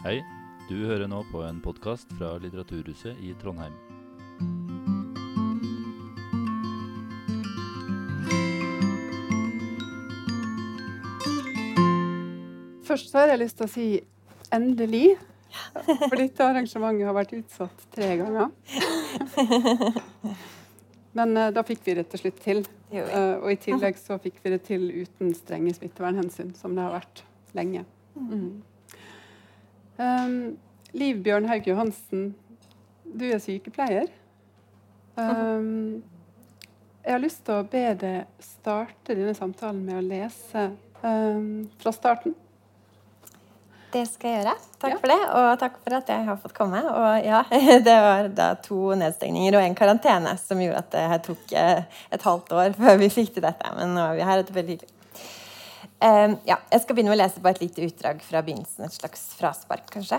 Hei, du hører nå på en podkast fra Litteraturhuset i Trondheim. Først så har jeg lyst til å si endelig. For dette arrangementet har vært utsatt tre ganger. Men uh, da fikk vi det til slutt til. Uh, og i tillegg så fikk vi det til uten strenge smittevernhensyn, som det har vært lenge. Mm. Um, Liv Bjørn Haug Johansen, du er sykepleier. Um, jeg har lyst til å be deg starte denne samtalen med å lese um, fra starten. Det skal jeg gjøre. Takk ja. for det, og takk for at jeg har fått komme. Og ja, det var da to nedstengninger og en karantene som gjorde at det tok eh, et halvt år før vi fikk til dette. Men nå er vi her, og det er veldig hyggelig. Um, ja, jeg skal begynne med å lese på et lite utdrag fra begynnelsen. Et slags fraspark, kanskje.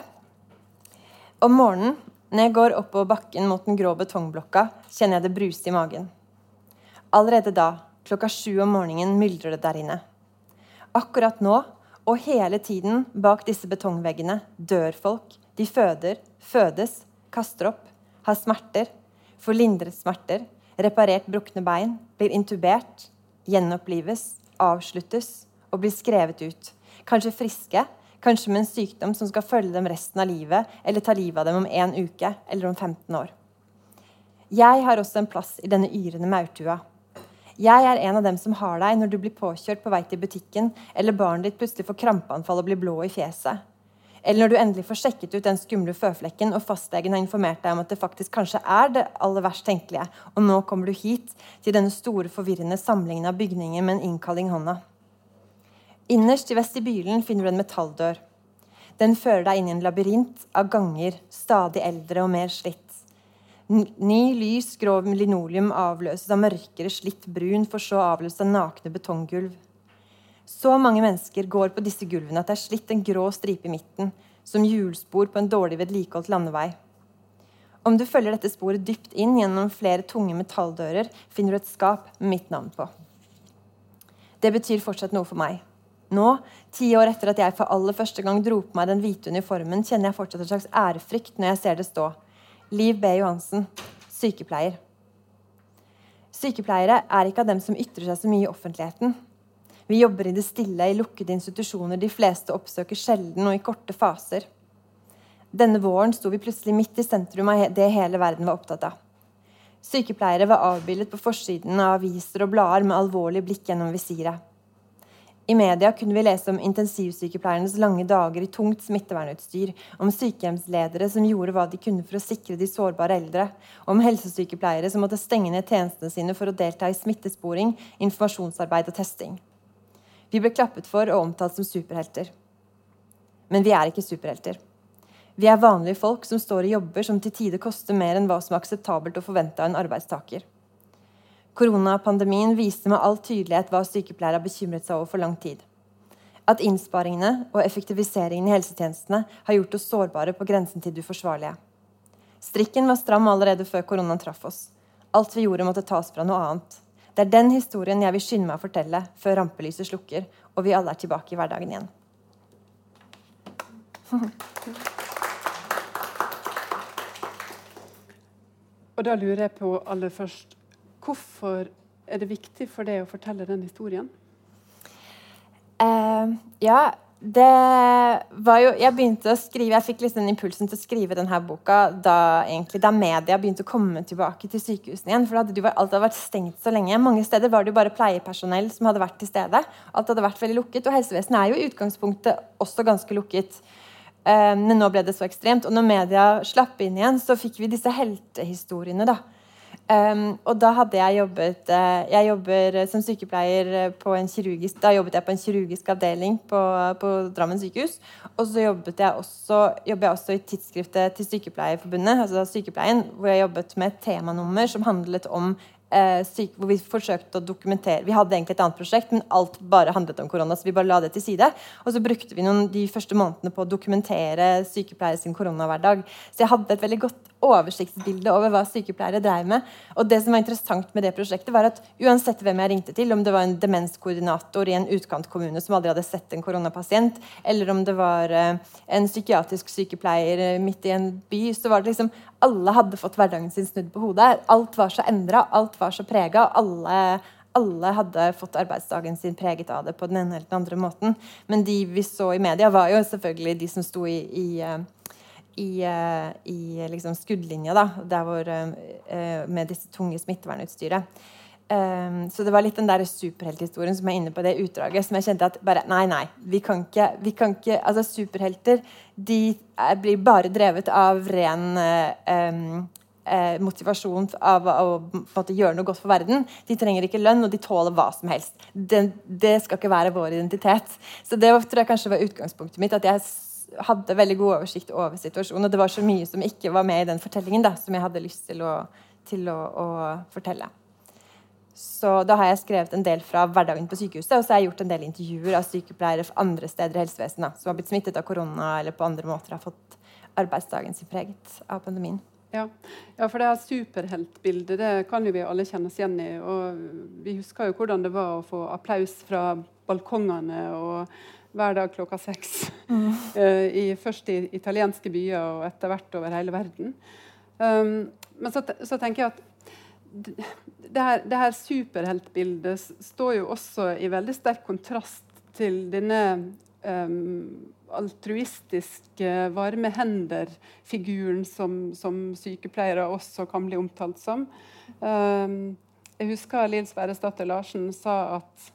Om morgenen, når jeg går oppover bakken mot den grå betongblokka, kjenner jeg det bruse i magen. Allerede da, klokka sju om morgenen, myldrer det der inne. Akkurat nå, og hele tiden bak disse betongveggene, dør folk. De føder, fødes, kaster opp, har smerter, får lindret smerter, reparert brukne bein, blir intubert, gjenopplives, avsluttes og blir skrevet ut. Kanskje friske, kanskje med en sykdom som skal følge dem resten av livet, eller ta livet av dem om en uke eller om 15 år. Jeg har også en plass i denne yrende maurtua. Jeg er en av dem som har deg når du blir påkjørt på vei til butikken, eller barnet ditt plutselig får krampeanfall og blir blå i fjeset. Eller når du endelig får sjekket ut den skumle føflekken, og fastlegen har informert deg om at det faktisk kanskje er det aller verst tenkelige, og nå kommer du hit, til denne store, forvirrende samlingen av bygninger med en innkalling i hånda. Innerst i vestibylen finner du en metalldør. Den fører deg inn i en labyrint av ganger, stadig eldre og mer slitt. Ny, lys, grov linoleum avløses av mørkere, slitt brun, for så avløses av nakne betonggulv. Så mange mennesker går på disse gulvene at det er slitt en grå stripe i midten, som hjulspor på en dårlig vedlikeholdt landevei. Om du følger dette sporet dypt inn gjennom flere tunge metalldører, finner du et skap med mitt navn på. Det betyr fortsatt noe for meg. Nå, ti år etter at jeg for aller første gang dro på meg den hvite uniformen, kjenner jeg fortsatt en slags ærefrykt når jeg ser det stå. Liv B. Johansen, sykepleier. Sykepleiere er ikke av dem som ytrer seg så mye i offentligheten. Vi jobber i det stille, i lukkede institusjoner de fleste oppsøker sjelden og i korte faser. Denne våren sto vi plutselig midt i sentrum av det hele verden var opptatt av. Sykepleiere var avbildet på forsiden av aviser og blader med alvorlig blikk gjennom visiret. I media kunne vi lese om intensivsykepleiernes lange dager i tungt smittevernutstyr, om sykehjemsledere som gjorde hva de kunne for å sikre de sårbare eldre, om helsesykepleiere som måtte stenge ned tjenestene sine for å delta i smittesporing, informasjonsarbeid og testing. Vi ble klappet for og omtalt som superhelter. Men vi er ikke superhelter. Vi er vanlige folk som står i jobber som til tider koster mer enn hva som er akseptabelt å forvente av en arbeidstaker. Koronapandemien viste med all tydelighet hva sykepleiere har bekymret seg over for lang tid. At innsparingene og effektiviseringen i helsetjenestene har gjort oss sårbare på grensen til det uforsvarlige. Strikken var stram allerede før koronaen traff oss. Alt vi gjorde, måtte tas fra noe annet. Det er den historien jeg vil skynde meg å fortelle før rampelyset slukker og vi alle er tilbake i hverdagen igjen. Og da lurer jeg på aller først Hvorfor er det viktig for deg å fortelle den historien? Uh, ja, det var jo Jeg begynte å skrive, jeg fikk liksom impulsen til å skrive denne boka da, egentlig, da media begynte å komme tilbake til sykehusene igjen. For hadde alt hadde vært stengt så lenge. Mange steder var det jo bare pleiepersonell som hadde vært til stede. Alt hadde vært veldig lukket. Og helsevesenet er jo i utgangspunktet også ganske lukket. Uh, men nå ble det så ekstremt. Og når media slapp inn igjen, så fikk vi disse heltehistoriene. da Um, og da hadde jeg jobbet uh, Jeg jobber som sykepleier på en kirurgisk Da jobbet jeg på en kirurgisk avdeling på, på Drammen sykehus. Og så jobbet jeg også, jobber jeg også i tidsskriftet til Sykepleierforbundet, altså Sykepleien, hvor jeg jobbet med et temanummer som handlet om uh, syk, hvor vi forsøkte å dokumentere Vi hadde egentlig et annet prosjekt, men alt bare handlet om korona. Så vi bare la det til side. Og så brukte vi noen, de første månedene på å dokumentere sykepleiere sin koronahverdag. Så jeg hadde et veldig godt oversiktsbilde over hva sykepleiere dreier med. Og det som var interessant med det prosjektet, var at uansett hvem jeg ringte til, om det var en demenskoordinator i en utkantkommune som aldri hadde sett en koronapasient, eller om det var uh, en psykiatrisk sykepleier uh, midt i en by, så var det liksom alle hadde fått hverdagen sin snudd på hodet. Alt var så endra, alt var så prega. Alle alle hadde fått arbeidsdagen sin preget av det på den ene eller den andre måten. Men de vi så i media, var jo selvfølgelig de som sto i, i, eh, i, eh, i liksom skuddlinja, da, der hvor, eh, med disse tunge smittevernutstyret. Um, så det var litt den der superhelthistorien som er inne på det utdraget, som jeg kjente at bare Nei, nei. Vi kan ikke, vi kan ikke Altså, superhelter de er, blir bare drevet av ren um, eh, motivasjon av å, måte, gjøre noe godt for verden. De trenger ikke lønn, og de tåler hva som helst. Det, det, skal ikke være vår identitet. Så det tror jeg kanskje var utgangspunktet mitt. at jeg hadde veldig god oversikt over situasjonen. Og det var så mye som ikke var med i den fortellingen, da, som jeg hadde lyst til å, til å, å fortelle. Så da har jeg skrevet en del fra hverdagen på sykehuset, og så har jeg gjort en del intervjuer av sykepleiere fra andre steder i helsevesenet som har blitt smittet av korona eller på andre måter har fått arbeidsdagen sin preget av pandemien. Ja. ja, for det her superheltbildet det kan jo vi alle kjenne oss igjen i. Og vi husker jo hvordan det var å få applaus fra balkongene og hver dag klokka seks. Mm. uh, i, først i italienske byer og etter hvert over hele verden. Um, men så, så, tenker jeg at det her, det her superheltbildet står jo også i veldig sterk kontrast til denne um, altruistiske, varme hender-figuren som, som, sykepleiere også kan bli omtalt som. Um, jeg husker Lill Sverresdatter Larsen sa at,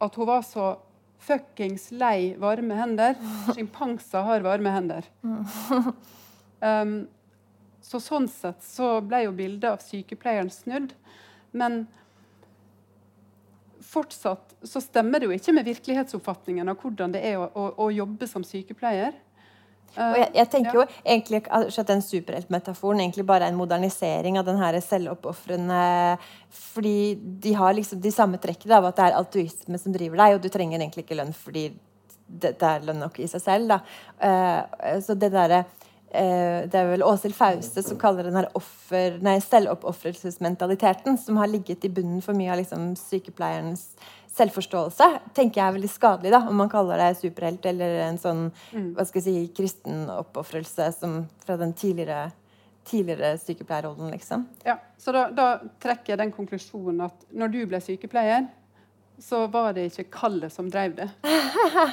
at hun var så fuckings lei varme hender. Sjimpanser har varme hender. Um, så sånn sett så ble jo bildet av sykepleieren snudd. Men fortsatt så stemmer det jo ikke med virkelighetsoppfatningen av hvordan det er å, å, å jobbe som sykepleier. Og jeg, jeg tenker ja. jo egentlig at den superheltmetaforen egentlig bare er en modernisering av den her selvoppofrende Fordi de har liksom de samme trekkene av at det er altruisme som driver deg, og du trenger egentlig ikke lønn fordi det, det er lønn nok i seg selv. Da. Uh, så det derre Eh, det er vel Åshild Fauste som kaller den her offer, nei, selvoppofrelsesmentaliteten, som har ligget i bunnen for mye av liksom, sykepleierens selvforståelse, tenker jeg er veldig skadelig, da, om man kaller det superhelt eller en sånn mm. hva skal jeg si, kristen oppofrelse fra den tidligere, tidligere sykepleierrollen. liksom. Ja, Så da, da trekker jeg den konklusjonen at når du ble sykepleier, så var det ikke kallet som drev det.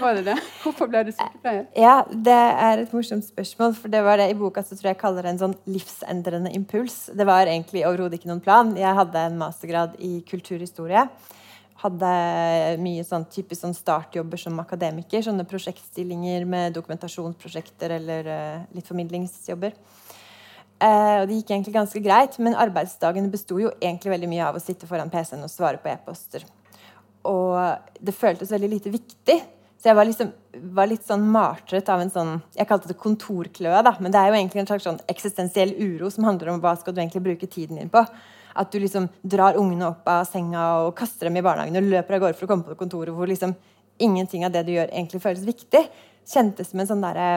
Var det det? Hvorfor ble du sykepleier? Ja, Det er et morsomt spørsmål. for det var det I boka så tror jeg jeg kaller det en sånn livsendrende impuls. Det var egentlig overhodet ikke noen plan. Jeg hadde en mastergrad i kulturhistorie. Hadde mye sånn typisk sånn startjobber som akademiker. Sånne prosjektstillinger med dokumentasjonsprosjekter eller uh, litt formidlingsjobber. Uh, og Det gikk egentlig ganske greit, men arbeidsdagen besto jo egentlig veldig mye av å sitte foran PC-en og svare på e-poster og det føltes veldig lite viktig. Så jeg var, liksom, var litt sånn martret av en sånn Jeg kalte det kontorkløe, da. Men det er jo egentlig en slags sånn eksistensiell uro som handler om hva skal du egentlig bruke tiden din på. At du liksom drar ungene opp av senga og kaster dem i barnehagen og løper av gårde for å komme på kontoret hvor liksom ingenting av det du gjør, egentlig føles viktig. Kjentes som en sånn derre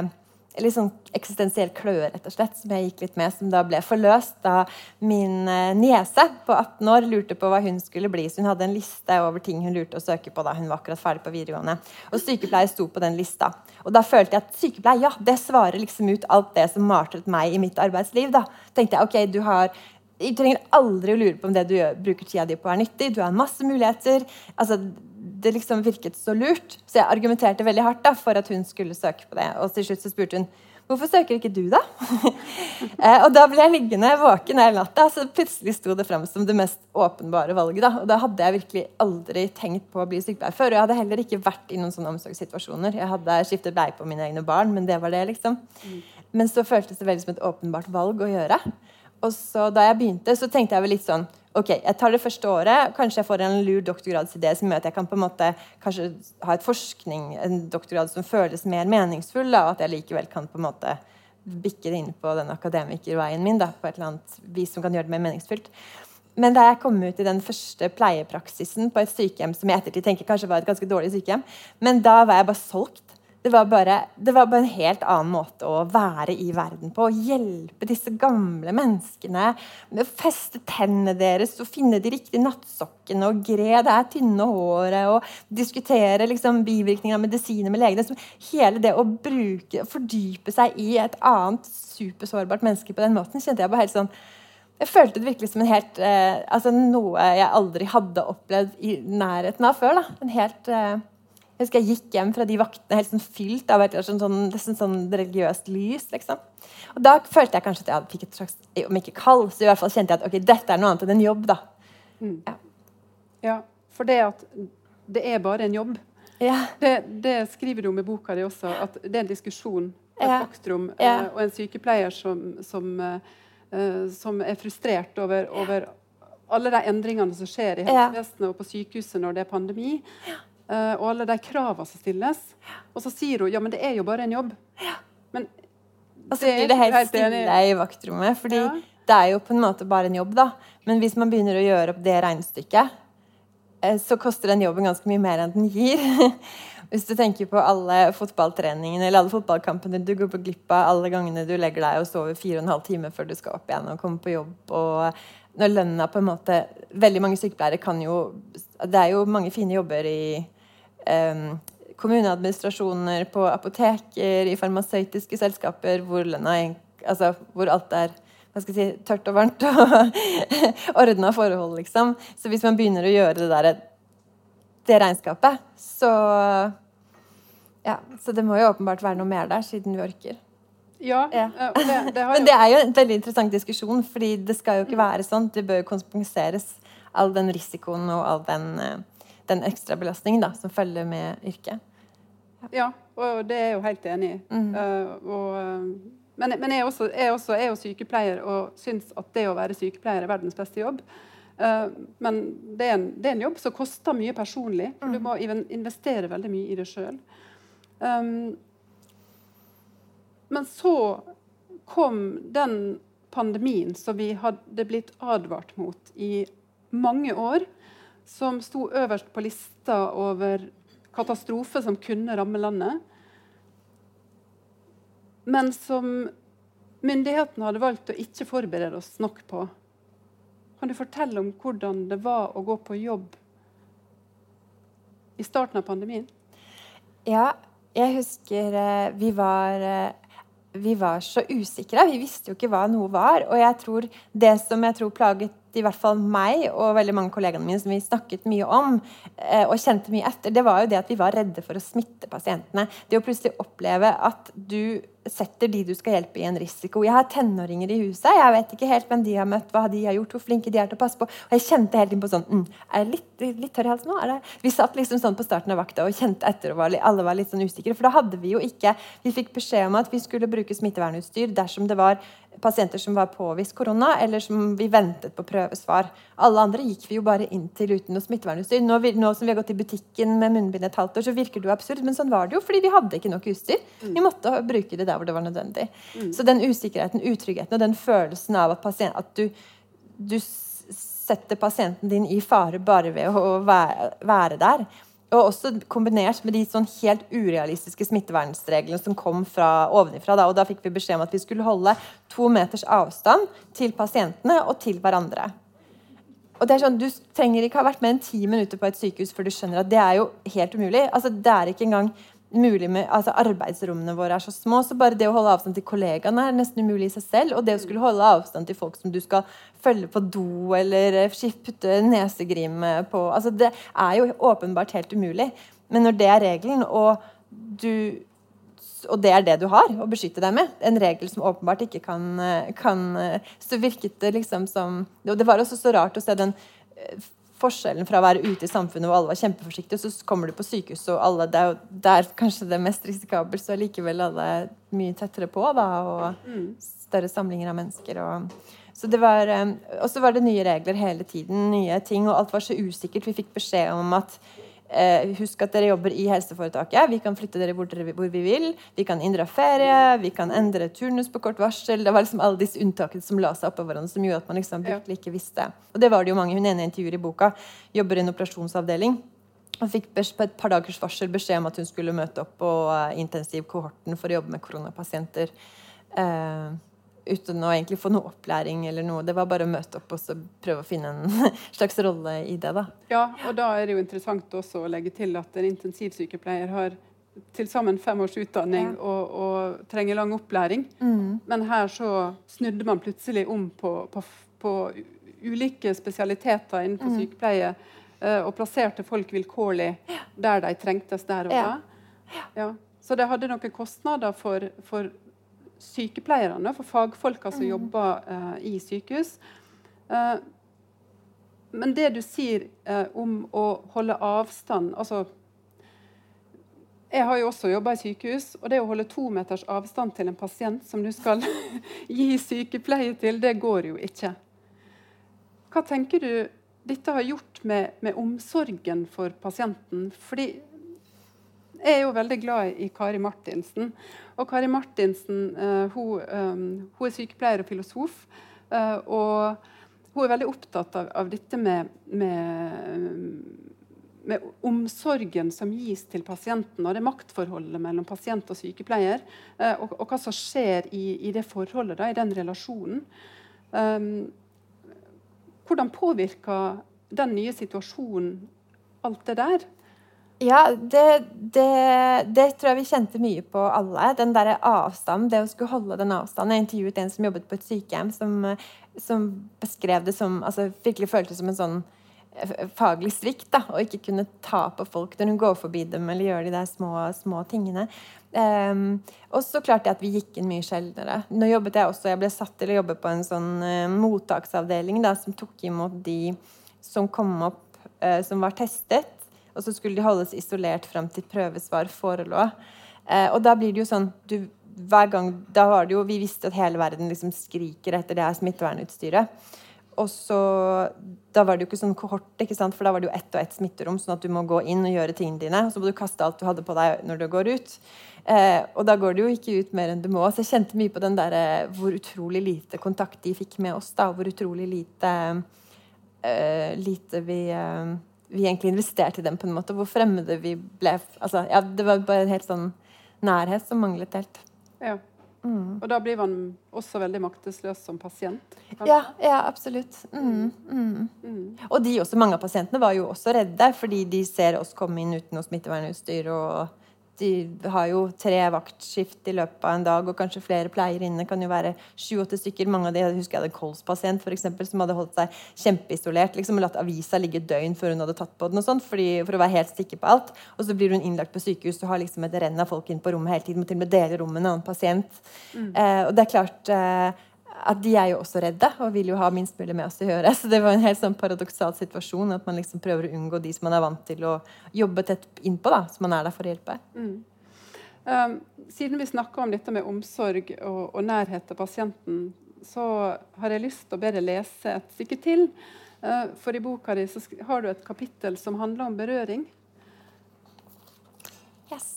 litt sånn eksistensiell kløe, rett og slett, som jeg gikk litt med, som da ble forløst da min uh, niese på 18 år lurte på hva hun skulle bli. Så hun hadde en liste over ting hun lurte å søke på da hun var akkurat ferdig på videregående. Og sykepleier sto på den lista. Og da følte jeg at sykepleier, ja, det svarer liksom ut alt det som martret meg i mitt arbeidsliv. da. tenkte jeg, ok, du har du trenger aldri å lure på om det du gjør, bruker tida di på, er nyttig. Du har masse muligheter. altså det liksom virket så lurt. Så jeg argumenterte veldig hardt da, for at hun skulle søke på det. Og til slutt så spurte hun hvorfor søker ikke du, da? eh, og da ble jeg liggende våken hele natta, så plutselig sto det fram som det mest åpenbare valget. da. Og da hadde jeg virkelig aldri tenkt på å bli sykepleier før. Og jeg hadde heller ikke vært i noen sånne omsorgssituasjoner. Jeg hadde skiftet bleie på mine egne barn, men det var det, liksom. Mm. Men så føltes det veldig som et åpenbart valg å gjøre. Og så da jeg begynte, så tenkte jeg vel litt sånn ok, jeg tar det første året, kanskje jeg får en lur doktorgradsidé som gjør at jeg kan på en måte kanskje ha et forskning, en doktorgrad som føles mer meningsfull, da, og at jeg likevel kan på en måte bikke det inn på den akademikerveien min da, på et eller annet vis som kan gjøre det mer meningsfylt. Men da jeg kom ut i den første pleiepraksisen på et sykehjem som jeg ettertid tenker kanskje var et ganske dårlig sykehjem, men da var jeg bare solgt. Det var, bare, det var bare en helt annen måte å være i verden på. Å hjelpe disse gamle menneskene med å feste tennene deres og finne de riktige nattsokkene og gre det er tynne håret og diskutere liksom, bivirkninger av medisiner med legene. Hele det å bruke, fordype seg i et annet supersårbart menneske på den måten, kjente jeg bare helt sånn jeg følte det virkelig som en helt, eh, altså noe jeg aldri hadde opplevd i nærheten av før. Da. En helt... Eh, jeg husker jeg gikk hjem fra de vaktene helt sånn fylt av et sånn, sånn, sånn, religiøst lys. liksom. Og Da følte jeg kanskje at jeg fikk et slags Om ikke kall, så i hvert fall kjente jeg at ok, dette er noe annet enn en jobb. da. Mm. Ja. ja. For det at det er bare en jobb, ja. det, det, skriver du om i boka di også. At det er en diskusjon et Faktrum, ja. uh, og en sykepleier som, som, uh, som er frustrert over, over alle de endringene som skjer i helsevesenet og på sykehuset når det er pandemi. Uh, og alle de kravene som stilles. Og så sier hun ja, men det er jo bare en jobb. Ja. Men og så blir det helt stille i vaktrommet. fordi ja. det er jo på en måte bare en jobb, da. Men hvis man begynner å gjøre opp det regnestykket, uh, så koster den jobben ganske mye mer enn den gir. hvis du tenker på alle fotballtreningene eller alle fotballkampene du går på glipp av, alle gangene du legger deg og sover fire og en halv time før du skal opp igjen og komme på jobb. og når lønna på en måte Veldig mange sykepleiere kan jo Det er jo mange fine jobber i kommuneadministrasjoner, på apoteker, i farmasøytiske selskaper hvor, lønna, altså, hvor alt er hva skal jeg si, tørt og varmt og ordna forhold, liksom. Så hvis man begynner å gjøre det der, det regnskapet, så Ja, så det må jo åpenbart være noe mer der, siden vi orker. Ja, ja. Det, det, jo... Men det er jo en veldig interessant diskusjon, fordi det skal jo ikke være sånn. Det bør jo kompenseres, all den risikoen og all den uh, den ekstrabelastningen da, som følger med yrket. Ja. og det er jeg jo helt enig i. Mm. Uh, og, men, men jeg, også, jeg også er jo sykepleier og syns at det å være sykepleier er verdens beste jobb. Uh, men det er, en, det er, en, jobb som koster mye personlig. mm. Du må investere veldig mye i det sjøl. Um, men så kom den pandemien som vi hadde blitt advart mot i mange år som sto øverst på lista over katastrofer som kunne ramme landet. Men som myndighetene hadde valgt å ikke forberede oss nok på. Kan du fortelle om hvordan det var å gå på jobb i starten av pandemien? Ja, jeg husker eh, vi var eh, vi var så usikre. Vi visste jo ikke hva noe var. Og jeg tror det som jeg tror plaget i hvert fall meg og veldig mange kollegaene mine som vi snakket mye om eh, og kjente mye etter, det var jo det at vi var redde for å smitte pasientene. Det å plutselig oppleve at du setter de du skal hjelpe, i en risiko. Jeg har tenåringer i huset. Jeg vet ikke helt hvem de har møtt, hva de har gjort, hvor flinke de er til å passe på. Og jeg kjente helt inn på sånn mm, Er jeg litt, litt tørr i halsen nå? Vi satt liksom sånn på starten av vakta og kjente etter, og var, alle var litt sånn usikre. For da hadde vi jo ikke Vi fikk beskjed om at vi skulle bruke smittevernutstyr dersom det var pasienter som var påvist korona, eller som vi ventet på prøvesvar. Alle andre gikk vi jo bare inn til uten noe smittevernutstyr. Nå, nå, som vi har gått i butikken med munnbind et halvt år, så virker det jo absurd, men sånn var det jo fordi vi hadde ikke nok utstyr. Mm. Vi måtte bruke det der hvor det var nødvendig. Mm. Så den usikkerheten, utryggheten og den følelsen av at, pasient, at du, du setter pasienten din i fare bare ved å være, være der, og også kombinert med de sånn helt urealistiske smittevernreglene som kom fra ovenifra. Da. Og da fikk vi beskjed om at vi skulle holde to meters avstand til pasientene og til hverandre. Og det er sånn, Du trenger ikke ha vært med en ti minutter på et sykehus før du skjønner at det er jo helt umulig. Altså, det er ikke engang mulig med, altså Arbeidsrommene våre er så små, så bare det å holde avstand til kollegaene er nesten umulig i seg selv. Og det å skulle holde avstand til folk som du skal følge på do eller putte nesegrim på altså Det er jo åpenbart helt umulig. Men når det er regelen, og, du, og det er det du har å beskytte deg med, en regel som åpenbart ikke kan, kan Så virket det liksom som Og det var også så rart å se den forskjellen fra å være ute i samfunnet hvor alle var kjempeforsiktige, og så kommer du på sykehus, og alle, det er jo der kanskje det er mest risikabelt, så er likevel alle mye tettere på, da, og mm. større samlinger av mennesker. og så det var, eh, Og så var det nye regler hele tiden, nye ting, og alt var så usikkert. Vi fikk beskjed om at Eh, husk at dere jobber i helseforetaket. Vi kan flytte dere hvor, dere hvor, vi vil. Vi kan inndra ferie, vi kan endre turnus på kort varsel. Det var liksom alle disse unntakene som la seg oppå hverandre, som gjorde at man liksom virkelig ikke visste. Og det var det jo mange. Hun ene intervjuer i boka jobber i en operasjonsavdeling. og fikk på et par dagers varsel beskjed om at hun skulle møte opp på uh, intensivkohorten for å jobbe med koronapasienter. Uh, uten å egentlig få noe opplæring eller noe. Det var bare å møte opp og så prøve å finne en slags rolle i det. da. Ja, og da er det jo interessant også å legge til at en intensivsykepleier har til sammen fem års utdanning ja. og, og, trenger lang opplæring. Mm. Men her så snudde man plutselig om på, på, på ulike spesialiteter innenfor mm. sykepleie uh, og plasserte folk vilkårlig der de trengtes der og da. Ja. Ja. Så det hadde noen kostnader for, for sykepleierne, for fagfolka som mm. jobber uh, i sykehus. Uh, men det du sier uh, om å holde avstand altså Jeg har jo også jobba i sykehus, og det å holde to meters avstand til en pasient som du skal gi sykepleie til, det går jo ikke. Hva tenker du dette har gjort med, med omsorgen for pasienten? Fordi jeg er jo veldig glad i Kari Martinsen. Og Kari Martinsen uh, hun, um, hun, er sykepleier og filosof. Uh, og hun er veldig opptatt av, av dette med, med, med, omsorgen som gis til pasienten, og det maktforholdet mellom pasient og sykepleier. Og, og, hva som skjer i, i det forholdet, da, i den relasjonen. Um, hvordan påvirker den nye situasjonen alt det der? Ja, det, det, det, tror jeg vi kjente mye på alle. Den derre avstanden, det å skulle holde den avstanden. Jeg intervjuet en som jobbet på et sykehjem, som, som beskrev det som altså virkelig føltes som en sånn eh, faglig svikt. da, Å ikke kunne ta på folk når hun går forbi dem eller gjør de der små, små tingene. Um, og så klarte jeg at vi gikk inn mye sjeldnere. Nå jobbet Jeg også, jeg ble satt til å jobbe på en sånn uh, mottaksavdeling da, som tok imot de som kom opp uh, som var testet og så skulle de holdes isolert fram til prøvesvar forelå. Eh, og da blir det jo sånn du, hver gang, da var det jo, Vi visste at hele verden liksom skriker etter det her smittevernutstyret. Og så, Da var det jo ikke sånn kohort, ikke sant? for da var det jo ett og ett smitterom. sånn at du må gå inn og gjøre tingene dine. Og så må du kaste alt du hadde på deg når du går ut. Eh, og da går du jo ikke ut mer enn du må. Så jeg kjente mye på den der, eh, hvor utrolig lite kontakt de fikk med oss. da, Hvor utrolig lite, eh, lite vi eh, vi egentlig investerte i dem, på en måte. Hvor fremmede vi ble. Altså, ja, det var bare en helt sånn nærhet som manglet helt. Ja. Mm. Og da blir man også veldig maktesløs som pasient? Ja, ja, absolutt. Mm, mm. mm. Og de også, mange av pasientene var jo også redde, fordi de ser oss komme inn uten noe smittevernutstyr og de har jo tre vaktskift i løpet av en dag, og kanskje flere pleier inne. kan jo være sju-åtte stykker. Mange av de, jeg husker jeg hadde en kolspasient for eksempel, som hadde holdt seg kjempeisolert liksom, og latt avisa ligge døgn før hun hadde tatt på den. og sånt, fordi, For å være helt sikker på alt. Og så blir hun innlagt på sykehus og har liksom et renn av folk inn på rommet hele tiden. Må til og med dele rom med en annen pasient. Mm. Eh, og det er klart eh, at de er jo også redde og vil jo ha minst mulig med oss å gjøre. Så det var en helt sånn paradoksal situasjon at man liksom prøver å unngå de som man er vant til å jobbe tett innpå, da, som man er der for å hjelpe. Mm. Um, siden vi snakker om dette med omsorg og, og, nærhet til pasienten, så har jeg lyst til å be deg lese et stykke til. Uh, for i boka di så har du et kapittel som handler om berøring. Yes.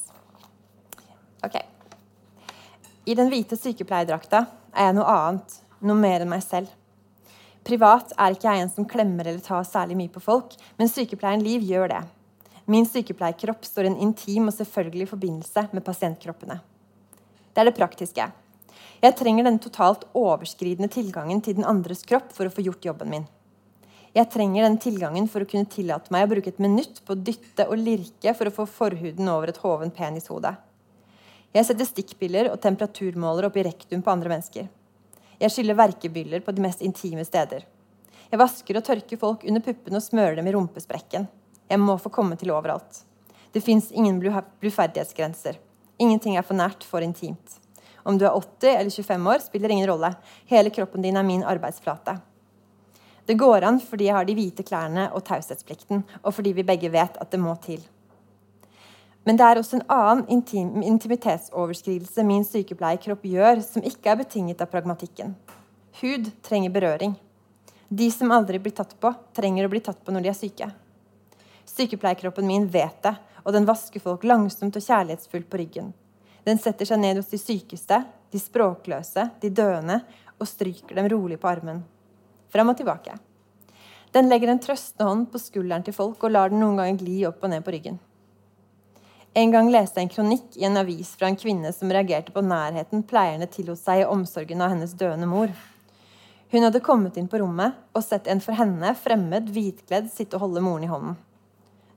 OK. I den hvite sykepleierdrakta er jeg noe annet, noe mer enn meg selv. Privat er ikke jeg en som klemmer eller tar særlig mye på folk, men sykepleieren Liv gjør det. Min sykepleierkropp står i en intim og selvfølgelig forbindelse med pasientkroppene. Det er det praktiske. Jeg trenger den totalt overskridende tilgangen til den andres kropp for å få gjort jobben min. Jeg trenger den tilgangen for å kunne tillate meg å bruke et minutt på å dytte og lirke for å få forhuden over et hoven penishode. Jeg setter stikkpiller og temperaturmåler opp i rektum på andre mennesker. Jeg skyller verkebyller på de mest intime steder. Jeg vasker og tørker folk under puppene og smører dem i rumpesprekken. Jeg må få komme til overalt. Det fins ingen bluferdighetsgrenser. Ingenting er for nært, for intimt. Om du er 80 eller 25 år, spiller ingen rolle. Hele kroppen din er min arbeidsflate. Det går an fordi jeg har de hvite klærne og taushetsplikten, og fordi vi begge vet at det må til. Men det er også en annen intim, intimitetsoverskridelse min sykepleierkropp gjør, som ikke er betinget av pragmatikken. Hud trenger berøring. De som aldri blir tatt på, trenger å bli tatt på når de er syke. Sykepleierkroppen min vet det, og den vasker folk langsomt og kjærlighetsfullt på ryggen. Den setter seg ned hos de sykeste, de språkløse, de døende, og stryker dem rolig på armen. Fram og tilbake. Den legger en trøstende hånd på skulderen til folk og lar den noen ganger gli opp og ned på ryggen. En gang leste jeg en kronikk i en avis fra en kvinne som reagerte på nærheten pleierne tillot seg i omsorgen av hennes døende mor. Hun hadde kommet inn på rommet og sett en for henne fremmed, hvitkledd sitte og holde moren i hånden.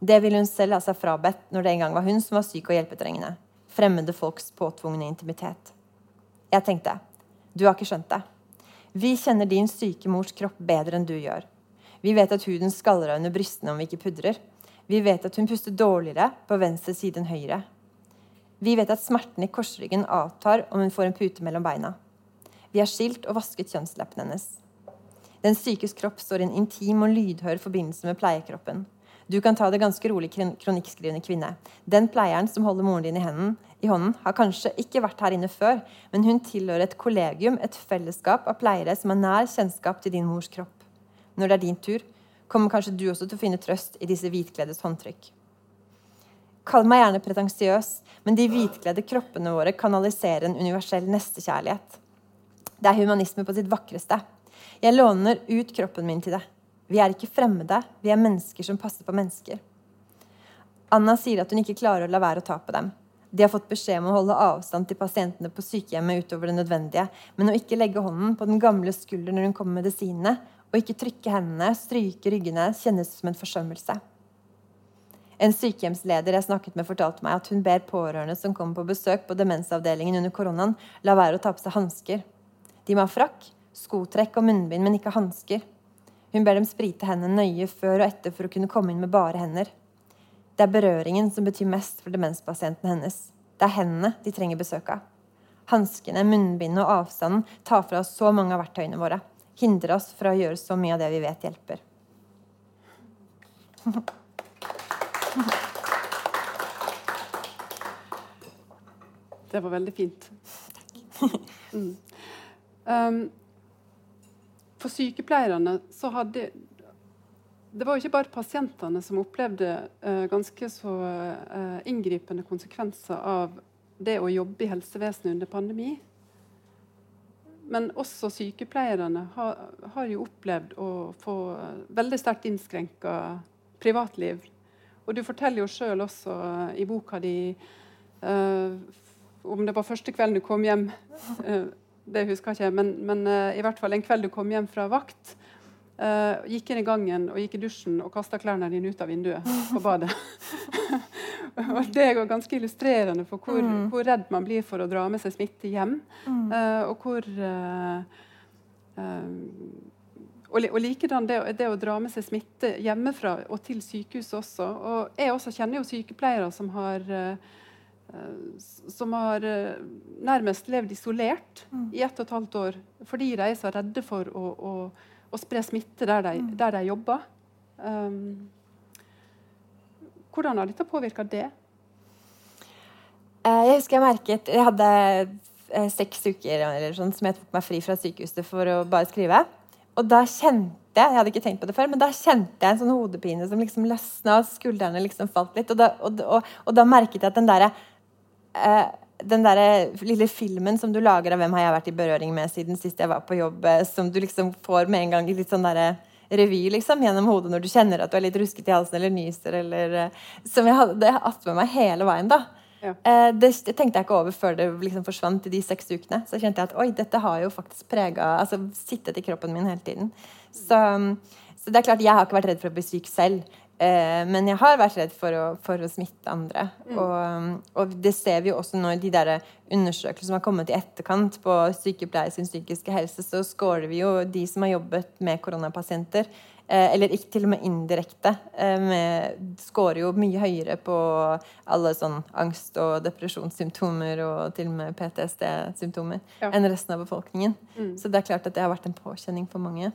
Det ville hun selv ha seg frabedt når det en gang var hun som var syk og hjelpetrengende. Fremmede folks påtvungne intimitet. Jeg tenkte, du har ikke skjønt det. Vi kjenner din syke mors kropp bedre enn du gjør. Vi vet at huden skaller av under brystene om vi ikke pudrer. Vi vet at hun puster dårligere på venstre side enn høyre. Vi vet at smerten i korsryggen avtar om hun får en pute mellom beina. Vi har skilt og vasket kjønnsleppene hennes. Den sykes kropp står i en intim og lydhør forbindelse med pleiekroppen. Du kan ta det ganske rolig, kronikkskrivende kvinne. Den pleieren som holder moren din i, henden, i hånden, har kanskje ikke vært her inne før, men hun tilhører et kollegium, et fellesskap av pleiere som har nær kjennskap til din mors kropp. Når det er din tur, kommer kanskje du også til å finne trøst i disse hvitkleddes håndtrykk. Kall meg gjerne pretensiøs, men de hvitkledde kroppene våre kanaliserer en universell nestekjærlighet. Det er humanisme på sitt vakreste. Jeg låner ut kroppen min til det. Vi er ikke fremmede, vi er mennesker som passer på mennesker. Anna sier at hun ikke klarer å la være å ta på dem. De har fått beskjed om å holde avstand til pasientene på sykehjemmet utover det nødvendige, men å ikke legge hånden på den gamle skulderen når hun kommer med medisinene, å ikke trykke hendene, stryke ryggene, kjennes som en forsømmelse. En sykehjemsleder jeg snakket med, fortalte meg at hun ber pårørende som kommer på besøk på demensavdelingen under koronaen, la være å ta på seg hansker. De må ha frakk, skotrekk og munnbind, men ikke hansker. Hun ber dem sprite hendene nøye før og etter for å kunne komme inn med bare hender. Det er berøringen som betyr mest for demenspasienten hennes. Det er hendene de trenger besøk av. Hanskene, munnbindet og avstanden tar fra oss så mange av verktøyene våre hindre oss fra å gjøre så mye av det vi vet hjelper. Det var veldig fint. Mm. Um, for sykepleierne så hadde Det var jo ikke bare pasientene som opplevde uh, ganske så uh, inngripende konsekvenser av det å jobbe i helsevesenet under pandemi. Men også sykepleierne har, har, jo opplevd å få veldig sterkt innskrenka privatliv. Og du forteller jo sjøl også i boka di uh, om det var første kvelden du kom hjem uh, Det husker jeg ikke, men, men uh, i hvert fall en kveld du kom hjem fra vakt. Gikk inn i gangen og gikk i dusjen og kasta klærne dine ut av vinduet på badet. og Det er ganske illustrerende for hvor, mm. hvor, redd man blir for å dra med seg smitte hjem. Mm. Uh, og hvor uh, uh, og, og likedan det, det, å dra med seg smitte hjemmefra og til sykehuset også. Og jeg også kjenner jo sykepleiere som har som har nærmest levd isolert mm. i ett og et halvt år fordi de er så redde for å, å, å spre smitte der de, mm. der de jobber. Um, hvordan har dette påvirka det? Eh, jeg husker jeg merket Jeg hadde eh, seks uker sånn, som jeg tok meg fri fra sykehuset for å bare skrive. Og da kjente jeg jeg hadde ikke tenkt på det før, men da kjente jeg en sånn hodepine som liksom løsna, og skuldrene liksom falt litt. Og da, og, og, og da merket jeg at den derre eh, den der lille filmen som du lager av hvem har jeg vært i berøring med siden sist jeg var på jobb, eh, som du liksom får med en gang i litt sånn derre revy liksom, gjennom hodet når du kjenner at du er litt rusket i halsen eller nyser. Eller, eh, som jeg hadde hatt med meg hele veien. da. Ja. Eh, det, det, tenkte jeg ikke over før det liksom forsvant i de seks ukene. Så kjente jeg at oi, dette har jo faktisk prega Altså sittet i kroppen min hele tiden. Så, så, det er klart, jeg har ikke vært redd for å bli syk selv. Eh, men jeg har vært redd for å, for å smitte andre. Mm. Og, og, det ser vi jo også når de der undersøkelsene som har kommet i etterkant på sykepleier sin psykiske helse, så scorer vi jo de som har jobbet med koronapasienter, eh, eller ikke til og med indirekte, eh, med, scorer jo mye høyere på alle sånn angst- og depresjonssymptomer og til og med PTSD-symptomer ja. enn resten av befolkningen. Mm. Så det er klart at det har vært en påkjenning for mange.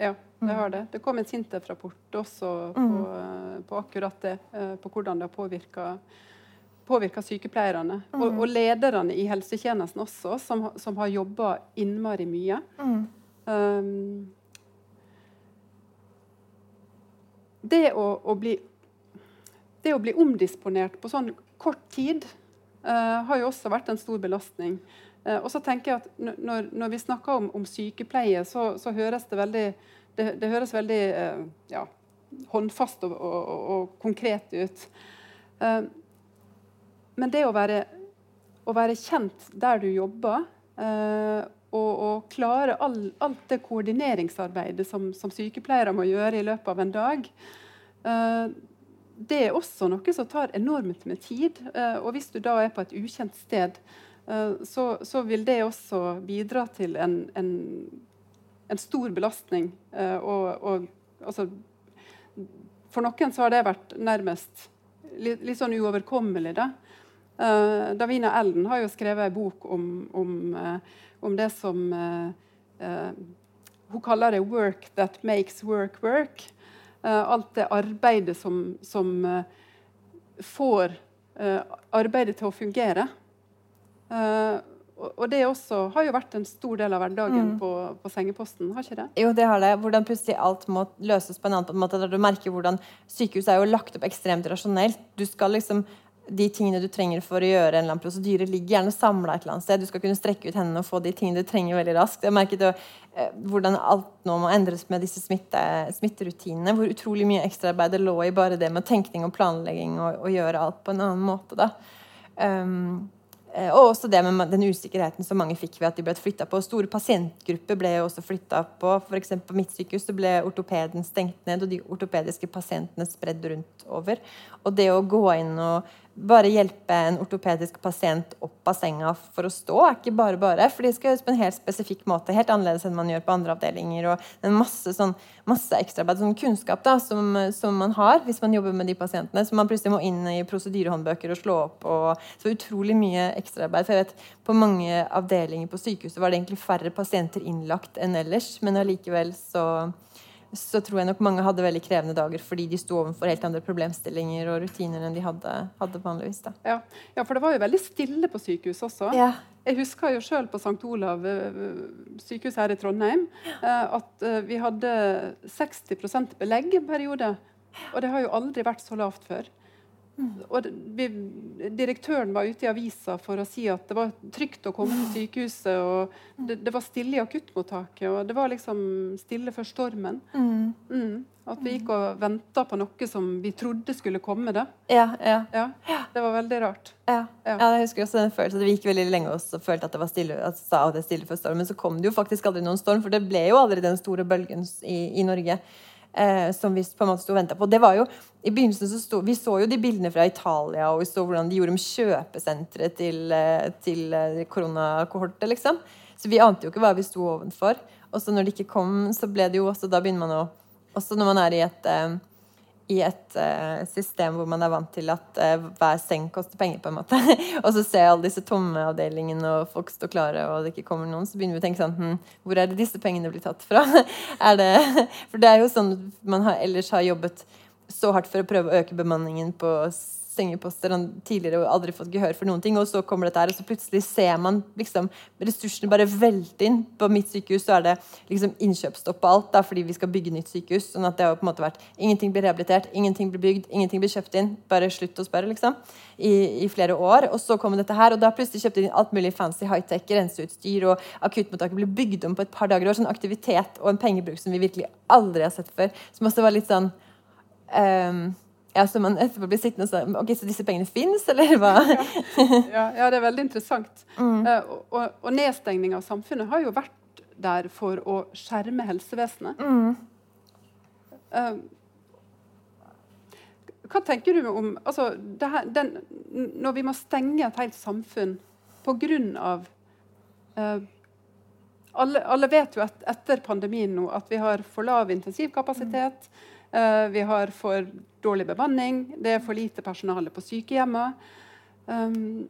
Ja, det har det. Det kom en Sintef-rapport også på, mm. på, akkurat det. Eh, på hvordan det har påvirka påvirka sykepleierne. Mm. Og, og, lederne i helsetjenesten også, som, som har jobba innmari mye. Mm. Um, det, å, å bli, det å bli omdisponert på sånn kort tid uh, har jo også vært en stor belastning. Uh, og så tenker jeg at når, når vi snakker om, om sykepleie, så, så, høres det veldig det, det høres veldig uh, ja, håndfast og, og, og, konkret ut. Uh, men det å være, å være, kjent der du jobber, og, og, klare all, alt det koordineringsarbeidet som, som, sykepleiere må gjøre i løpet av en dag, det er også noe som tar enormt med tid. og hvis du da er på et ukjent sted, så, så vil det også bidra til en, en en stor belastning. Eh, og, og altså, for noen så har det vært nærmest litt, litt sånn uoverkommelig. da. Uh, Davina Elden har jo skrevet en bok om, om, om det som Hun kaller det 'work that makes work work'. alt det arbeidet som, som får arbeidet til å fungere. Og det også har jo vært en stor del av hverdagen mm. på, på, sengeposten, har ikke det? Jo, det har det. Hvordan plutselig alt må løses på en annen måte. Der du merker hvordan Sykehuset er jo lagt opp ekstremt rasjonelt. Du skal liksom de tingene du trenger for å gjøre en eller annen prosedyre, ligger gjerne samla et eller annet sted. Du skal kunne strekke ut hendene og få de tingene du trenger veldig raskt. Jeg merket jo, eh, hvordan alt nå må endres med disse smitte, smitterutinene. Hvor utrolig mye ekstraarbeid det lå i bare det med tenkning og planlegging og, og gjøre alt på en annen måte. da. Um, Eh, og også det med den usikkerheten som mange fikk ved at de ble flytta på. Store pasientgrupper ble jo også flytta på. F.eks. på mitt sykehus så ble ortopeden stengt ned, og de ortopediske pasientene spredd rundt over. Og det å gå inn og bare hjelpe en ortopedisk pasient opp av senga for å stå, er ikke bare bare. For de skal gjøres på en helt spesifikk måte, helt annerledes enn man gjør på andre avdelinger. Og det er masse, sånn, masse ekstraarbeid, sånn kunnskap da, som, som, man har hvis man jobber med de pasientene. Som man plutselig må inn i prosedyrehåndbøker og slå opp. Og, så utrolig mye ekstraarbeid. For jeg vet, på mange avdelinger på sykehuset var det egentlig færre pasienter innlagt enn ellers, men allikevel så så tror jeg nok mange hadde veldig krevende dager fordi de sto overfor helt andre problemstillinger og rutiner enn de hadde, hadde vanligvis. Ja. ja. for det var jo veldig stille på sykehus også. Ja. Jeg husker jo sjøl på St. Olav eh, sykehus her i Trondheim eh, at eh, vi hadde 60 belegg en periode. Og det har jo aldri vært så lavt før. Og vi, direktøren var ute i avisa for å si at det var trygt å komme til sykehuset. og Det, det var stille i akuttmottaket, og det var liksom stille før stormen. Mm. Mm. At vi gikk og venta på noe som vi trodde skulle komme. da. Ja, ja. ja Det var veldig rart. Ja, ja. jeg husker også den følelsen. Vi gikk veldig lenge og følte at det var stille, at det stille før stormen, men så kom det jo faktisk aldri noen storm, for det ble jo aldri den store bølgen i, i Norge eh, som vi på en måte sto og venta på. Det var jo, i begynnelsen så sto, Vi så jo de bildene fra Italia, og vi så hvordan de gjorde om kjøpesenteret til, eh, til eh, koronakohortet. liksom. Så vi ante jo ikke hva vi sto ovenfor. Og så når det ikke kom, så ble det jo også Da begynner man å Også når man er i et eh, i et uh, system hvor man er vant til at uh, hver seng koster penger. på en måte. og så ser jeg alle disse tomme avdelingene, og folk står klare, og det ikke kommer noen. Så begynner vi å tenke sånn hm, Hvor er det disse pengene blir tatt fra? det, for det er jo sånn man har, ellers har jobbet så hardt for å prøve å øke bemanningen på sengeposter han tidligere og aldri fått gehør for noen ting. Og så kommer dette her, og så plutselig ser man liksom ressursene bare velte inn. På mitt sykehus så er det liksom innkjøpsstopp på alt da, fordi vi skal bygge nytt sykehus. sånn at det har på en måte vært Ingenting blir rehabilitert, ingenting blir bygd, ingenting blir kjøpt inn. Bare slutt å spørre, liksom. I, i flere år. Og så kommer dette her, og da plutselig kjøpte de inn alt mulig fancy high-tech, renseutstyr, og akuttmottaket ble bygd om på et par dager. Det sånn aktivitet og en pengebruk som vi virkelig aldri har sett før. Som også var litt sånn um, ja, Så man etterpå blir sittende og si ok, så disse pengene fins, eller hva? ja, ja, det er veldig interessant. Mm. Uh, og, og nedstengning av samfunnet har jo vært der for å skjerme helsevesenet. Mm. Uh, hva tenker du om altså, her, den, Når vi må stenge et helt samfunn pga. Uh, alle, alle vet jo at etter pandemien nå at vi har for lav intensivkapasitet. Mm. Uh, vi har for dårlig bemanning, det er for lite personale på sykehjemmet. Um,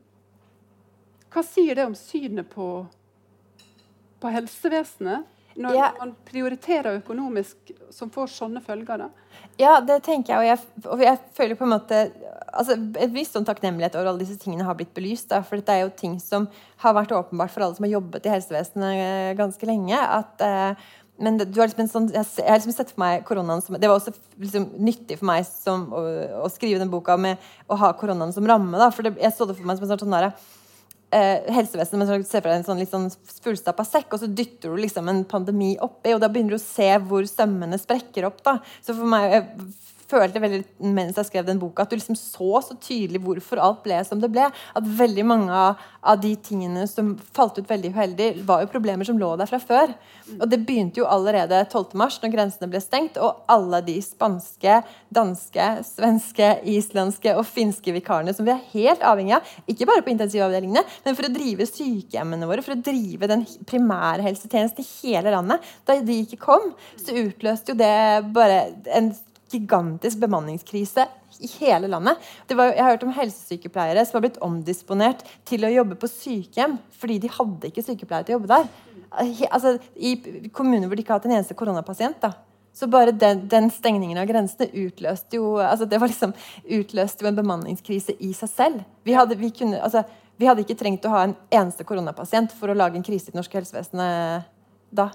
hva sier det om synet på, på helsevesenet? Når ja. man prioriterer økonomisk, som får sånne følger? da? Ja, det tenker jeg. Og jeg, og jeg føler på en måte altså, et visst sånn takknemlighet over alle disse tingene har blitt belyst. Da, for dette er jo ting som har vært åpenbart for alle som har jobbet i helsevesenet eh, ganske lenge. at uh, men det, liksom sånn, jeg har liksom sett for meg koronaen som Det var også liksom nyttig for meg som, å, å, skrive den boka med å ha koronaen som ramme. Da, for det, jeg så det for meg som en sånn, sånn der, eh, helsevesen, men så ser for deg en sånn litt sånn fullstappa sekk, og så dytter du liksom en pandemi oppi, og da begynner du å se hvor sømmene sprekker opp. da. Så for meg jeg følte veldig mens jeg skrev den boka, at du liksom så så tydelig hvorfor alt ble som det ble. At veldig mange av, de tingene som falt ut veldig uheldig, var jo problemer som lå der fra før. Og det begynte jo allerede 12. mars, når grensene ble stengt, og alle de spanske, danske, svenske, islandske og finske vikarene som vi er helt avhengig av, ikke bare på intensivavdelingene, men for å drive sykehjemmene våre, for å drive den primærhelsetjenesten i hele landet. Da de ikke kom, så utløste jo det bare en gigantisk bemanningskrise i hele landet. Var, jeg har hørt om helsesykepleiere som har blitt omdisponert til å jobbe på sykehjem fordi de hadde ikke sykepleiere til å jobbe der. Altså, I kommuner hvor de ikke har hatt en eneste koronapasient. da. Så bare den, den, stengningen av grensene utløste jo altså det var liksom, utløste jo en bemanningskrise i seg selv. Vi hadde, vi, kunne, altså, vi hadde ikke trengt å ha en eneste koronapasient for å lage en krise i det norske helsevesenet da.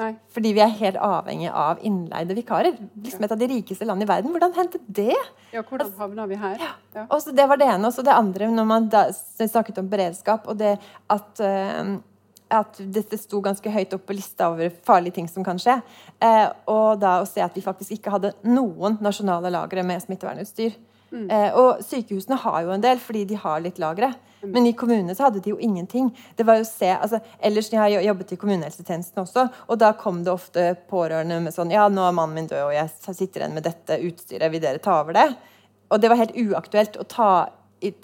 Nei. Fordi vi er helt avhengig av innleide vikarer. Liksom et av de rikeste landene i verden. Hvordan hendte det? Ja, hvordan havna vi her? Ja. Ja. Også det var det ene. Og så det andre, når man da snakket om beredskap, og det at uh, at dette sto ganske høyt opp på lista over farlige ting som kan skje. Eh, og da å se at vi faktisk ikke hadde noen nasjonale lagre med smittevernutstyr. Mm. Eh, og sykehusene har jo en del, fordi de har litt lagre. Mm. Men i kommunene så hadde de jo ingenting. Det var jo se, altså, ellers Jeg har jobbet i kommunehelsetjenesten også, og da kom det ofte pårørende med sånn Ja, nå er mannen min død, og jeg sitter igjen med dette utstyret. Vil dere ta over det? Og det var helt uaktuelt å ta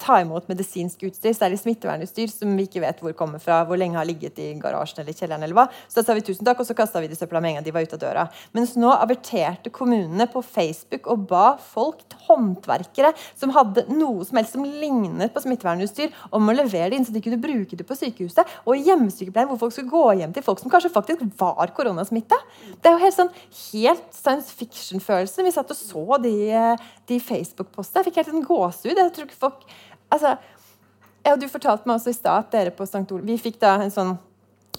ta imot medisinsk utstyr, særlig smittevernutstyr, som vi ikke vet hvor kommer fra, hvor lenge har ligget i garasjen eller kjelleren. eller hva. Så da sa vi tusen takk, og så kasta vi det i søpla med en gang de var ute av døra. Mens nå averterte kommunene på Facebook og ba folk, håndverkere, som hadde noe som helst som lignet på smittevernutstyr, om å levere det inn så de kunne bruke det på sykehuset. Og hjemmesykepleien, hvor folk skulle gå hjem til folk som kanskje faktisk var koronasmitta. Det er jo helt sånn helt science fiction-følelse. Vi satt og så de, de Facebook-postene. Jeg fikk helt en gåsehud. Jeg tror ikke folk altså, ja, Du fortalte meg også i stad at dere på St. Olav Vi fikk da en sånn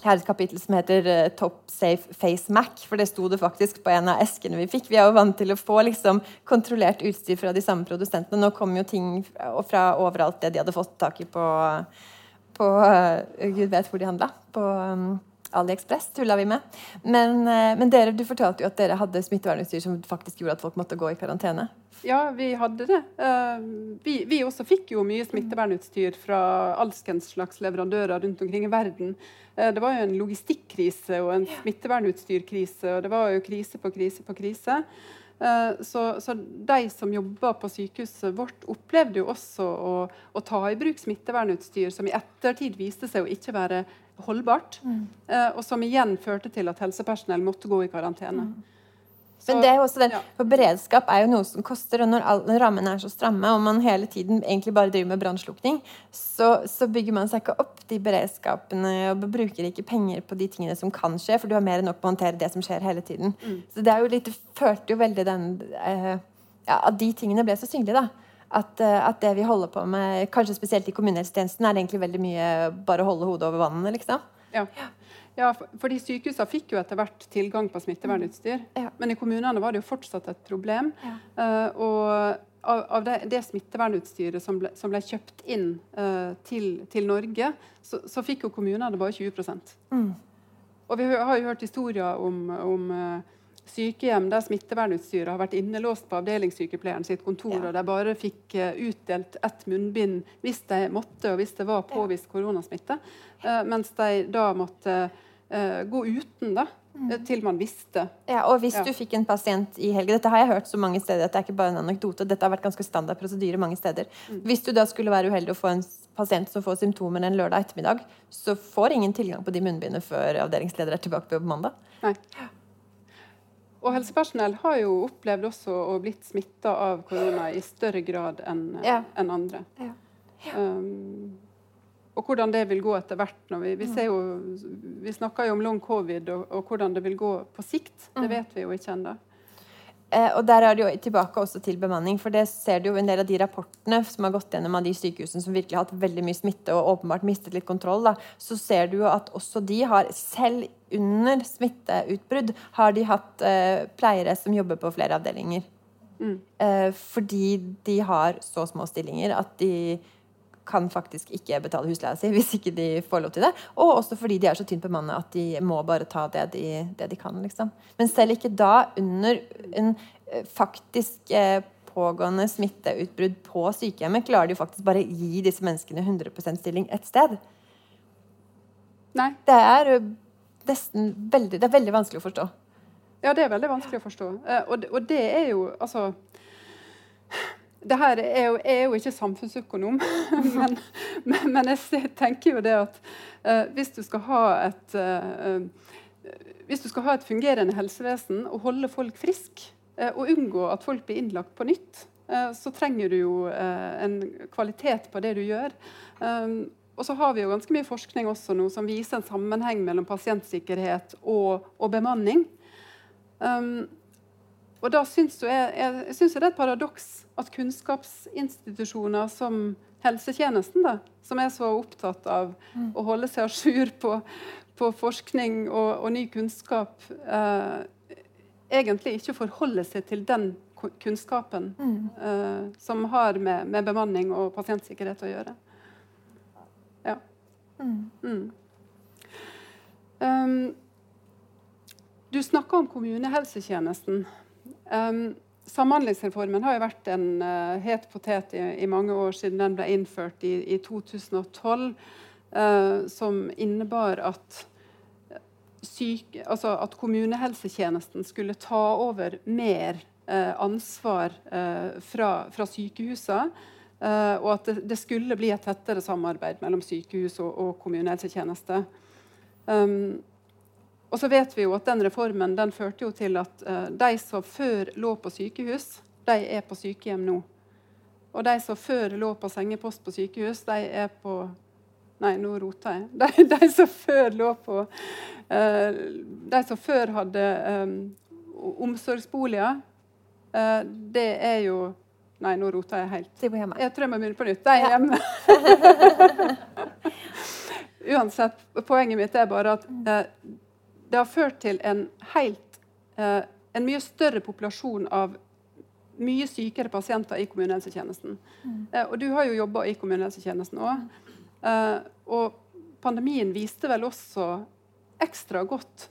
her et kapittel som heter uh, 'Top Safe Face Mac'. For det sto det faktisk på en av eskene vi fikk. Vi er jo vant til å få liksom, kontrollert utstyr fra de samme produsentene. Nå kom jo ting fra, fra overalt det de hadde fått tak i på, på uh, Gud vet hvor de handla. På um, AliExpress tulla vi med. Men, uh, men, dere, du fortalte jo at dere hadde smittevernutstyr som faktisk gjorde at folk måtte gå i karantene. Ja, vi hadde det. Uh, vi, vi, også fikk jo mye smittevernutstyr fra alskens slags leverandører rundt omkring i verden. Uh, det var jo en logistikkrise og en smittevernutstyrkrise, og det var jo krise på krise på krise. Så, så, de som jobber på sykehuset vårt, opplevde jo også å, å, ta i bruk smittevernutstyr som i ettertid viste seg å ikke være holdbart, mm. og som igjen førte til at helsepersonell måtte gå i karantene. Mm. Men det er jo også den, for beredskap er jo noe som koster, og når, all, når rammene er så stramme, og man hele tiden egentlig bare driver med brannslukking, så, så, bygger man seg ikke opp de beredskapene og bruker ikke penger på de tingene som kan skje, for du har mer enn nok på å håndtere det som skjer hele tiden. Mm. Så det er jo litt, følte jo veldig den eh, ja, At de tingene ble så synlige, da. At, eh, at, det vi holder på med, kanskje spesielt i kommunehelsetjenesten, er egentlig veldig mye bare å holde hodet over vannet, liksom. Ja. Ja, fordi Sykehusene fikk jo etter hvert tilgang på smittevernutstyr. Ja. Men i kommunene var det jo fortsatt et problem. Ja. Uh, og av, av det, det, smittevernutstyret som ble, som ble kjøpt inn uh, til, til, Norge, så, så, fikk jo kommunene bare 20 mm. Og vi har jo hørt historier om, om uh, sykehjem der smittevernutstyret har vært innelåst på avdelingssykepleieren sitt kontor, ja. og de bare fikk utdelt ett munnbind hvis de måtte, og hvis det var påvist koronasmitte. Uh, mens de da måtte uh, gå uten, da. Mm. Eh, til man visste. Ja, og hvis ja. du fikk en pasient i helgen Dette har jeg hørt så mange steder at det er ikke bare en anekdote. Dette har vært ganske standard prosedyre mange steder. Mm. Hvis du da skulle være uheldig å få en pasient som får symptomer en lørdag ettermiddag, så får ingen tilgang på de munnbindene før avdelingsleder er tilbake på mandag. Nei. Og helsepersonell har jo opplevd også å blitt smitta av korona i større grad enn ja. en andre. Ja. Um, og hvordan det vil gå etter hvert. Vi, vi, jo, vi, snakker jo om long covid og, og, hvordan det vil gå på sikt. Det mm. vet vi jo ikke ennå. Eh, og der er det jo tilbake også til bemanning. For det ser du jo en del av de rapportene som har gått gjennom av de sykehusene som virkelig har hatt veldig mye smitte og åpenbart mistet litt kontroll, da, så ser du jo at også de har, selv under smitteutbrudd, har de hatt eh, pleiere som jobber på flere avdelinger. Mm. Eh, fordi de har så små stillinger at de kan faktisk ikke betale husleia si hvis ikke de får lov til det. Og også fordi de er så tynt bemannet at de må bare ta det de, det de kan. Liksom. Men selv ikke da, under en eh, faktisk eh, pågående smitteutbrudd på sykehjemmet, klarer de faktisk bare gi disse menneskene 100% stilling et sted. Nei. Det er nesten veldig, det er veldig vanskelig å forstå. Ja, det er veldig vanskelig å forstå. Eh, og, det, og det er jo altså det her er jo, er jo ikke samfunnsøkonom, men, men, men, jeg tenker jo det at uh, hvis du skal ha et uh, hvis du skal ha et fungerende helsevesen og holde folk friske uh, og unngå at folk blir innlagt på nytt, så trenger du jo en kvalitet på det du gjør. Um, og så har vi jo ganske mye forskning også nå som viser en sammenheng mellom pasientsikkerhet og, og bemanning. Um, og da syns jeg, jeg, synes det er et paradoks at kunnskapsinstitusjoner som helsetjenesten, da, som er så opptatt av mm. å holde seg à jour på, på, forskning og, og ny kunnskap, eh, egentlig ikke forholder seg til den kunnskapen mm. eh, som har med, med, bemanning og pasientsikkerhet å gjøre. Ja. Mm. mm. Um, du snakka om kommunehelsetjenesten. Um, Samhandlingsreformen har jo vært en uh, het potet i, i, mange år siden den ble innført i, i 2012, uh, eh, som innebar at, syke, altså at, kommunehelsetjenesten skulle ta over mer uh, ansvar fra, fra sykehusene. og at det, det, skulle bli et tettere samarbeid mellom sykehus og, og kommunehelsetjeneste. Um, og så vet vi jo at den Reformen den førte jo til at uh, de som før lå på sykehus, de er på sykehjem nå. Og de som før lå på sengepost på sykehus, de er på Nei, nå roter jeg. De, de, som før lå på uh, De som før hadde um, omsorgsboliger, uh, det er jo Nei, nå roter jeg helt. De hjemme. Jeg tror jeg må begynne på nytt. De er hjemme. Uansett, poenget mitt er bare at det har ført til en, helt, eh, en mye større populasjon av mye sykere pasienter i kommunehelsetjenesten. Mm. Eh, og du har jo jobba i kommunehelsetjenesten òg. Eh, og pandemien viste vel også ekstra godt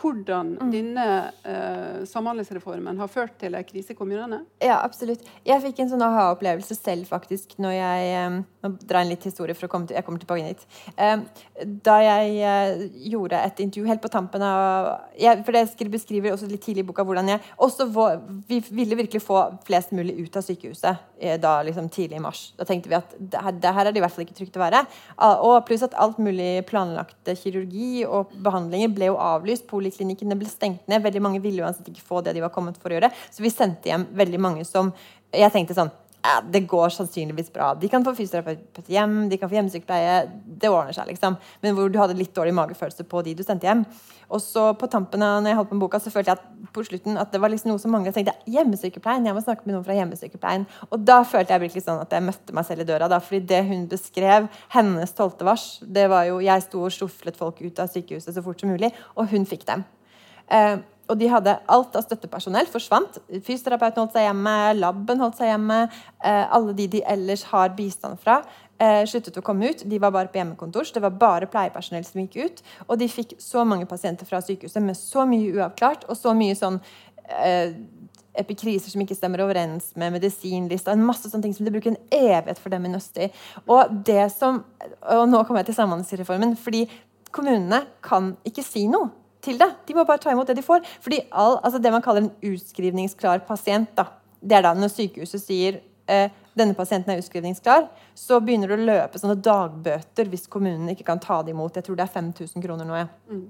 hvordan mm. denne eh, samhandlingsreformen har ført til en krise i kommunene? Ja, absolutt. Jeg fikk en sånn aha-opplevelse selv, faktisk, når jeg um, Nå drar jeg en litt historie, for å komme til, jeg kommer tilbake dit. Eh, da jeg eh, gjorde et intervju helt på tampen av jeg, For det beskriver også litt tidlig i boka hvordan jeg også var, Vi ville virkelig få flest mulig ut av sykehuset eh, da liksom tidlig i mars. Da tenkte vi at det her, det her er det i hvert fall ikke trygt å være. Og pluss at alt mulig planlagte kirurgi og behandlinger ble jo avlyst. Poli poliklinikkene ble stengt ned. Veldig mange ville uansett ikke få det de var kommet for å gjøre. Så vi sendte hjem veldig mange som Jeg tenkte sånn ja, det går sannsynligvis bra. De kan få fysioterapeut hjem, de kan få hjemmesykepleie. Det ordner seg, liksom. Men hvor du hadde litt dårlig magefølelse på de du sendte hjem. Og så på tampen av når jeg holdt på med boka, så følte jeg at på slutten at det var liksom noe som manglet. Jeg tenkte hjemmesykepleien, jeg må snakke med noen fra hjemmesykepleien. Og da følte jeg virkelig sånn at jeg møtte meg selv i døra. da, fordi det hun beskrev, hennes tolvte vars, det var jo Jeg sto og sjoflet folk ut av sykehuset så fort som mulig, og hun fikk dem. Eh, og de hadde alt av støttepersonell forsvant. Fysioterapeuten holdt seg hjemme, laben holdt seg hjemme. Eh, alle de de ellers har bistand fra, eh, sluttet å komme ut. De var bare på hjemmekontor. Så Det var bare pleiepersonell som gikk ut. Og de fikk så mange pasienter fra sykehuset med så mye uavklart og så mye sånn eh, epikriser som ikke stemmer overens med medisinlista. En masse sånne ting som de bruker en evighet for dem i Nøsti. Og det som, og nå kommer jeg til Samhandlingsreformen. fordi kommunene kan ikke si noe til det. De må bare ta imot det de får. Fordi all, altså Det man kaller en utskrivningsklar pasient, da, det er da når sykehuset sier eh, denne pasienten er utskrivningsklar, så begynner det å løpe sånne dagbøter hvis kommunen ikke kan ta det imot. Jeg tror det er 5000 kroner nå. Ja. Mm.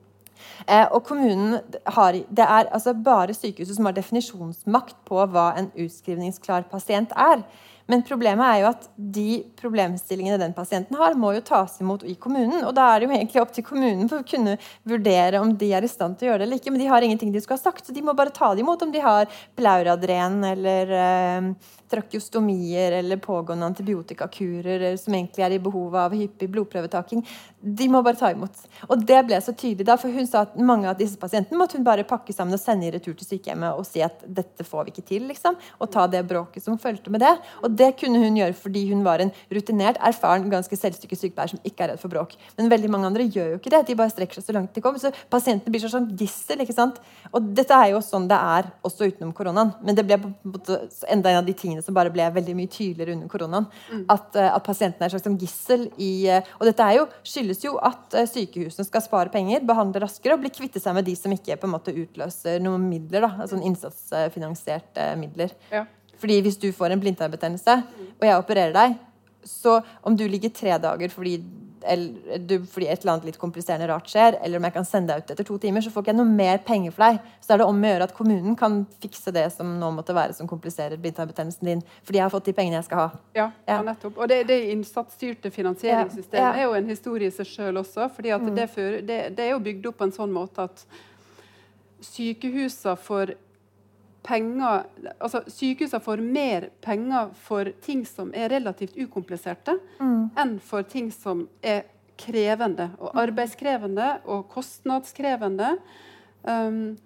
Eh, og kommunen har, Det er altså bare sykehuset som har definisjonsmakt på hva en utskrivningsklar pasient er. Men problemet er jo at de problemstillingene den pasienten har, må jo tas imot i kommunen. Og da er det jo egentlig opp til kommunen for å kunne vurdere om de er i stand til å gjøre det eller ikke. Men de har ingenting de skal ha sagt, så de må bare ta det imot om de har plauradren eller eh, trakeostomier eller pågående antibiotikakurer som egentlig er i behov av hyppig blodprøvetaking. De må bare ta imot. Og det ble så tydelig da, for hun sa at mange av disse pasientene måtte hun bare pakke sammen og sende i retur til sykehjemmet og si at dette får vi ikke til, liksom. Og ta det bråket som fulgte med det. Og det kunne hun gjøre fordi hun var en rutinert, erfaren, ganske selvstykke sykepleier som ikke er redd for bråk. Men veldig mange andre gjør jo ikke det. De bare strekker seg så langt de kommer. Så pasientene blir sånn gissel. ikke sant? Og dette er jo sånn det er også utenom koronaen. Men det ble en enda en av de tingene som bare ble veldig mye tydeligere under koronaen. Mm. At, uh, at, pasientene er et slags gissel i uh, Og dette jo, skyldes jo at uh, sykehusene skal spare penger, behandle raskere og bli kvitte seg med de som ikke på en måte utløser noen midler. da, altså innsatsfinansierte midler. Ja. Fordi hvis du får en blindtarmbetennelse, og jeg opererer deg, så om du ligger tre dager fordi, eller, du, fordi, et eller annet litt kompliserende rart skjer, eller om jeg kan sende deg ut etter to timer, så får ikke jeg noe mer penger for deg. Så er det om å gjøre at kommunen kan fikse det som nå måtte være som kompliserer blindtarmbetennelsen din. Fordi jeg har fått de pengene jeg skal ha. Ja, ja. ja nettopp. Og det, det innsatsstyrte finansieringssystemet ja, er jo en historie i seg sjøl også. fordi mm. det, det, det er jo bygd opp på en sånn måte at sykehusene får penger altså Sykehusene får mer penger for ting som er relativt ukompliserte, mm. enn for ting som er krevende. Og mm. arbeidskrevende og kostnadskrevende. Um,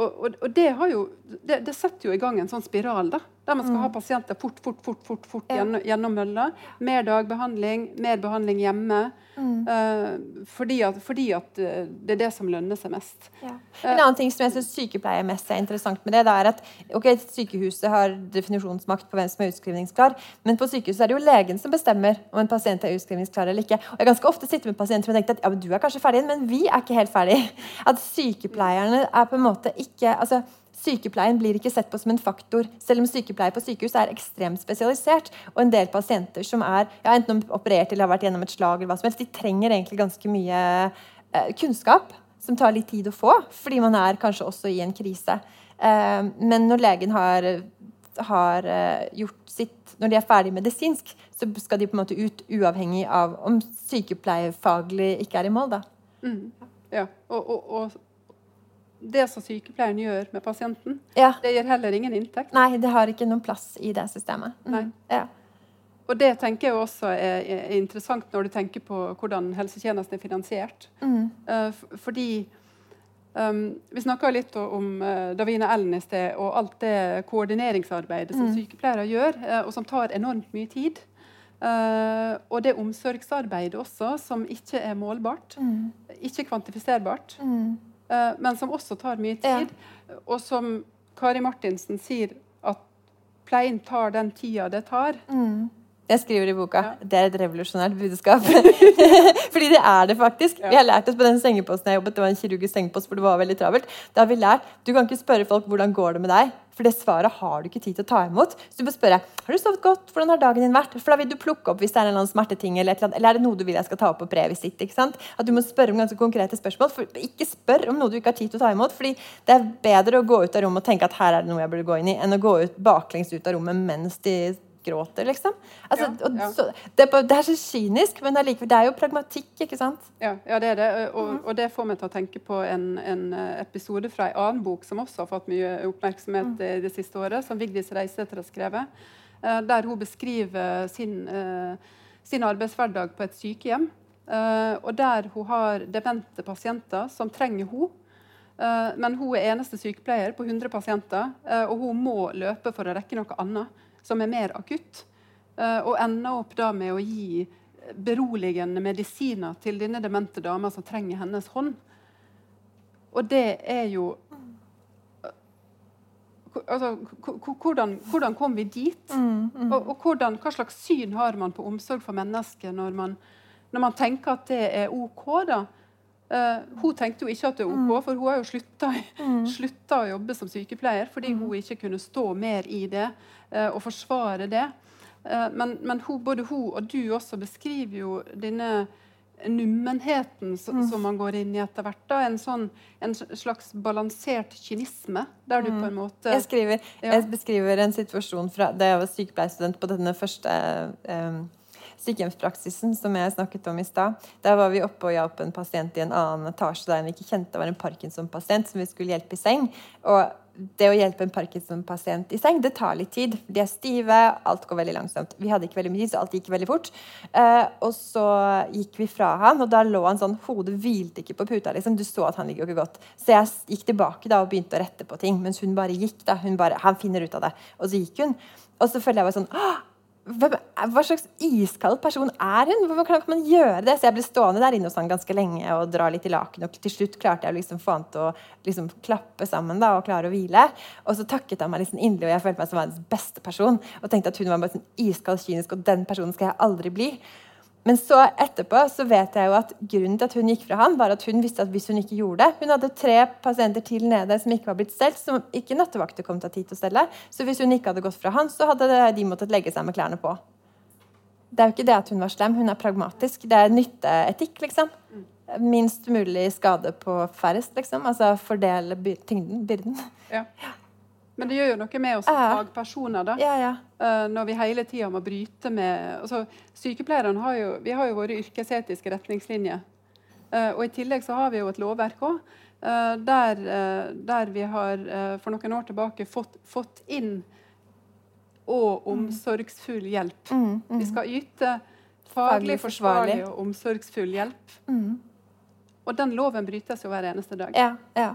og, og, og det, jo, det, det, setter jo i gang en sånn spiral, da, der man skal mm. ha pasienter fort, fort, fort, fort, fort gjennom, gjennom mølla. Mer dagbehandling, mer behandling hjemme. Mm. Uh, fordi, at, fordi, at, eh, det er det som lønner seg mest. Ja. En annen ting som jeg sykepleier sykepleiermessig er interessant med det, det er at okay, sykehuset har definisjonsmakt på hvem som er utskrivningsklar, men på sykehuset er det jo legen som bestemmer om en pasient er utskrivningsklar eller ikke. Og jeg ganske ofte sitter med pasienter og tenker at ja, men du er kanskje ferdig, men vi er ikke helt ferdig. At sykepleierne er på en måte ikke altså Sykepleien blir ikke sett på som en faktor, selv om sykepleier på sykehus er ekstremt spesialisert. Og en del pasienter som er ja, enten operert eller har vært gjennom et slag, eller hva som helst, de trenger egentlig ganske mye eh, kunnskap som tar litt tid å få, fordi man er kanskje også i en krise. Eh, men når legen har, har eh, gjort sitt Når de er ferdig medisinsk, så skal de på en måte ut uavhengig av om sykepleiefaglig ikke er i mål. da. Mm. Ja, og, og, og det som sykepleieren gjør med pasienten, ja. det gir heller ingen inntekt. Nei, det har ikke noen plass i det systemet. Mm. Ja. Og det tenker jeg også er, er, interessant når du tenker på hvordan helsetjenesten er finansiert. Mm. Uh, fordi um, Vi snakka litt om uh, Davina Ellen i sted, og alt det koordineringsarbeidet som mm. sykepleiere gjør, uh, og som tar enormt mye tid. og det omsorgsarbeidet også, som ikke er målbart, mm. ikke kvantifiserbart. Mm. Eh, men som også tar mye tid. Ja. Og som Kari Martinsen sier, at pleien tar den tida det tar. Mm. Jeg skriver i boka ja. det er et revolusjonært budskap. Fordi det er det faktisk. Ja. Vi har lært oss på den sengeposten jeg jobbet, det var en kirurgisk sengepost hvor det var veldig travelt. Da har vi lært du kan ikke spørre folk hvordan går det med deg, for det svaret har du ikke tid til å ta imot. Så du bør spørre har du sovet godt, hvordan har dagen din vært? For da vil du plukke opp hvis det er en smerteting, eller, eller, eller er det noe du vil jeg skal ta opp på brevisitt. ikke sant? At du må spørre om ganske konkrete spørsmål. For ikke spør om noe du ikke har tid til å ta imot. fordi det er bedre å gå ut av rommet og tenke at her er det noe jeg burde gå inn i, enn å gå ut baklengs ut av rommet mens de gråter, liksom. Altså, ja, ja. Så, det, det, er så kynisk, men er, det er jo pragmatikk, ikke sant? Ja, ja det er det. Og, mm. og, det får meg til å tenke på en, en, episode fra en annen bok som også har fått mye oppmerksomhet mm. det siste året, som Vigdis Reisæter har skrevet, uh, der hun beskriver sin, sin, arbeidshverdag på et sykehjem. Og der hun har demente pasienter som trenger henne. Men hun er eneste sykepleier på 100 pasienter, og hun må løpe for å rekke noe annet som er mer akutt. Eh, og ender opp da med å gi beroligende medisiner til denne demente dama som trenger hennes hånd. Og det er jo eh, altså, hvordan, hvordan, kom vi dit? Mm, mm. Og, og hvordan, hva slags syn har man på omsorg for mennesker når man, når man tenker at det er OK? da? Uh, hun tenkte jo ikke at det er OK, mm. for hun har jo slutta, mm. å jobbe som sykepleier fordi mm. hun ikke kunne stå mer i det og forsvare det. Uh, men, men hun, både hun og du også beskriver jo denne nummenheten som, mm. som man går inn i etter hvert. Da. En, sånn, en slags balansert kynisme. Der du på en måte Jeg, skriver, ja. jeg beskriver en situasjon fra da jeg var sykepleierstudent på denne første um, sykehjemspraksisen som jeg snakket om i stad. Der var vi oppe og hjalp en pasient i en annen etasje der vi ikke kjente var en Parkinson-pasient som vi skulle hjelpe i seng. Og det å hjelpe en Parkinson-pasient i seng, det tar litt tid. De er stive, alt går veldig langsomt. Vi hadde ikke veldig mye tid, så alt gikk veldig fort. Eh, og så gikk vi fra han, og da lå han sånn Hodet hvilte ikke på puta. liksom. Du så at han ligger jo ikke godt. Så jeg gikk tilbake da og begynte å rette på ting, mens hun bare gikk. da. Hun bare, Han finner ut av det. Og så gikk hun. Og så følte jeg bare sånn hva slags iskald person er hun? Hvordan kan man gjøre det? Så jeg ble stående der inne hos han ganske lenge og dra litt i laken. Og til slutt klarte jeg liksom få han til å liksom klappe sammen da, og klare å hvile. Og så takket han meg liksom inderlig, og jeg følte meg som verdens beste person. Og tenkte at hun var bare sånn iskald, kynisk, og den personen skal jeg aldri bli. Men så etterpå så vet jeg jo at grunnen til at hun gikk fra han, var at hun visste at hvis hun ikke gjorde det Hun hadde tre pasienter til nede som ikke var blitt stelt, som ikke nattevakter kom til å ha tid til å stelle. Så hvis hun ikke hadde gått fra han, så hadde de måttet legge seg med klærne på. Det er jo ikke det at hun var slem, hun er pragmatisk. Det er nytteetikk, liksom. Minst mulig skade på færrest, liksom. Altså fordele tyngden, byrden. Ja. Men det gjør jo noe med oss som fagpersoner, da. Ja, ja. Eh, når vi hele tida må bryte med altså, Sykepleierne har jo, vi har jo våre yrkesetiske retningslinjer. Eh, og I tillegg så har vi jo et lovverk òg, der, eh, der vi har for noen år tilbake fått, fått inn og omsorgsfull hjelp. Mm, mm. Vi skal yte Faglig forsvarlig. og omsorgsfull hjelp. Mm. Og den loven brytes jo hver eneste dag. Ja, ja.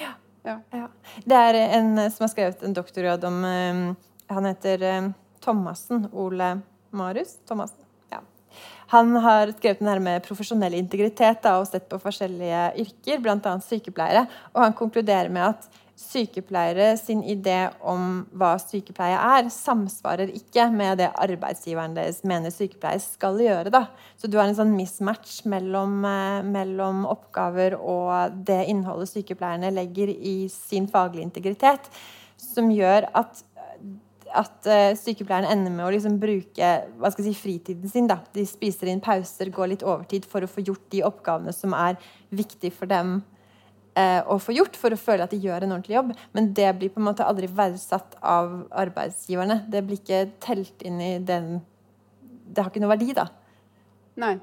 Ja. Ja. Det er en som har skrevet en doktorgrad om eh, Han heter eh, Thomassen. Ole Marius Thomassen. Ja. Han har skrevet den her med profesjonell integritet da, og sett på forskjellige yrker, bl.a. sykepleiere. Og han konkluderer med at sykepleiere sin idé om hva sykepleie er, samsvarer ikke med det arbeidsgiveren deres mener sykepleier skal gjøre. Da. Så du har en sånn mismatch mellom, eh, mellom oppgaver og det innholdet sykepleierne legger i sin faglige integritet, som gjør at at eh, sykepleierne ender med å liksom bruke si, fritiden sin. Da. De spiser inn pauser, går litt overtid for å få gjort de oppgavene som er viktige for dem å få gjort, for å føle at de gjør en ordentlig jobb. Men det blir på en måte aldri verdsatt av arbeidsgiverne. Det blir ikke telt inn i den Det har ikke noe verdi, da. Nei.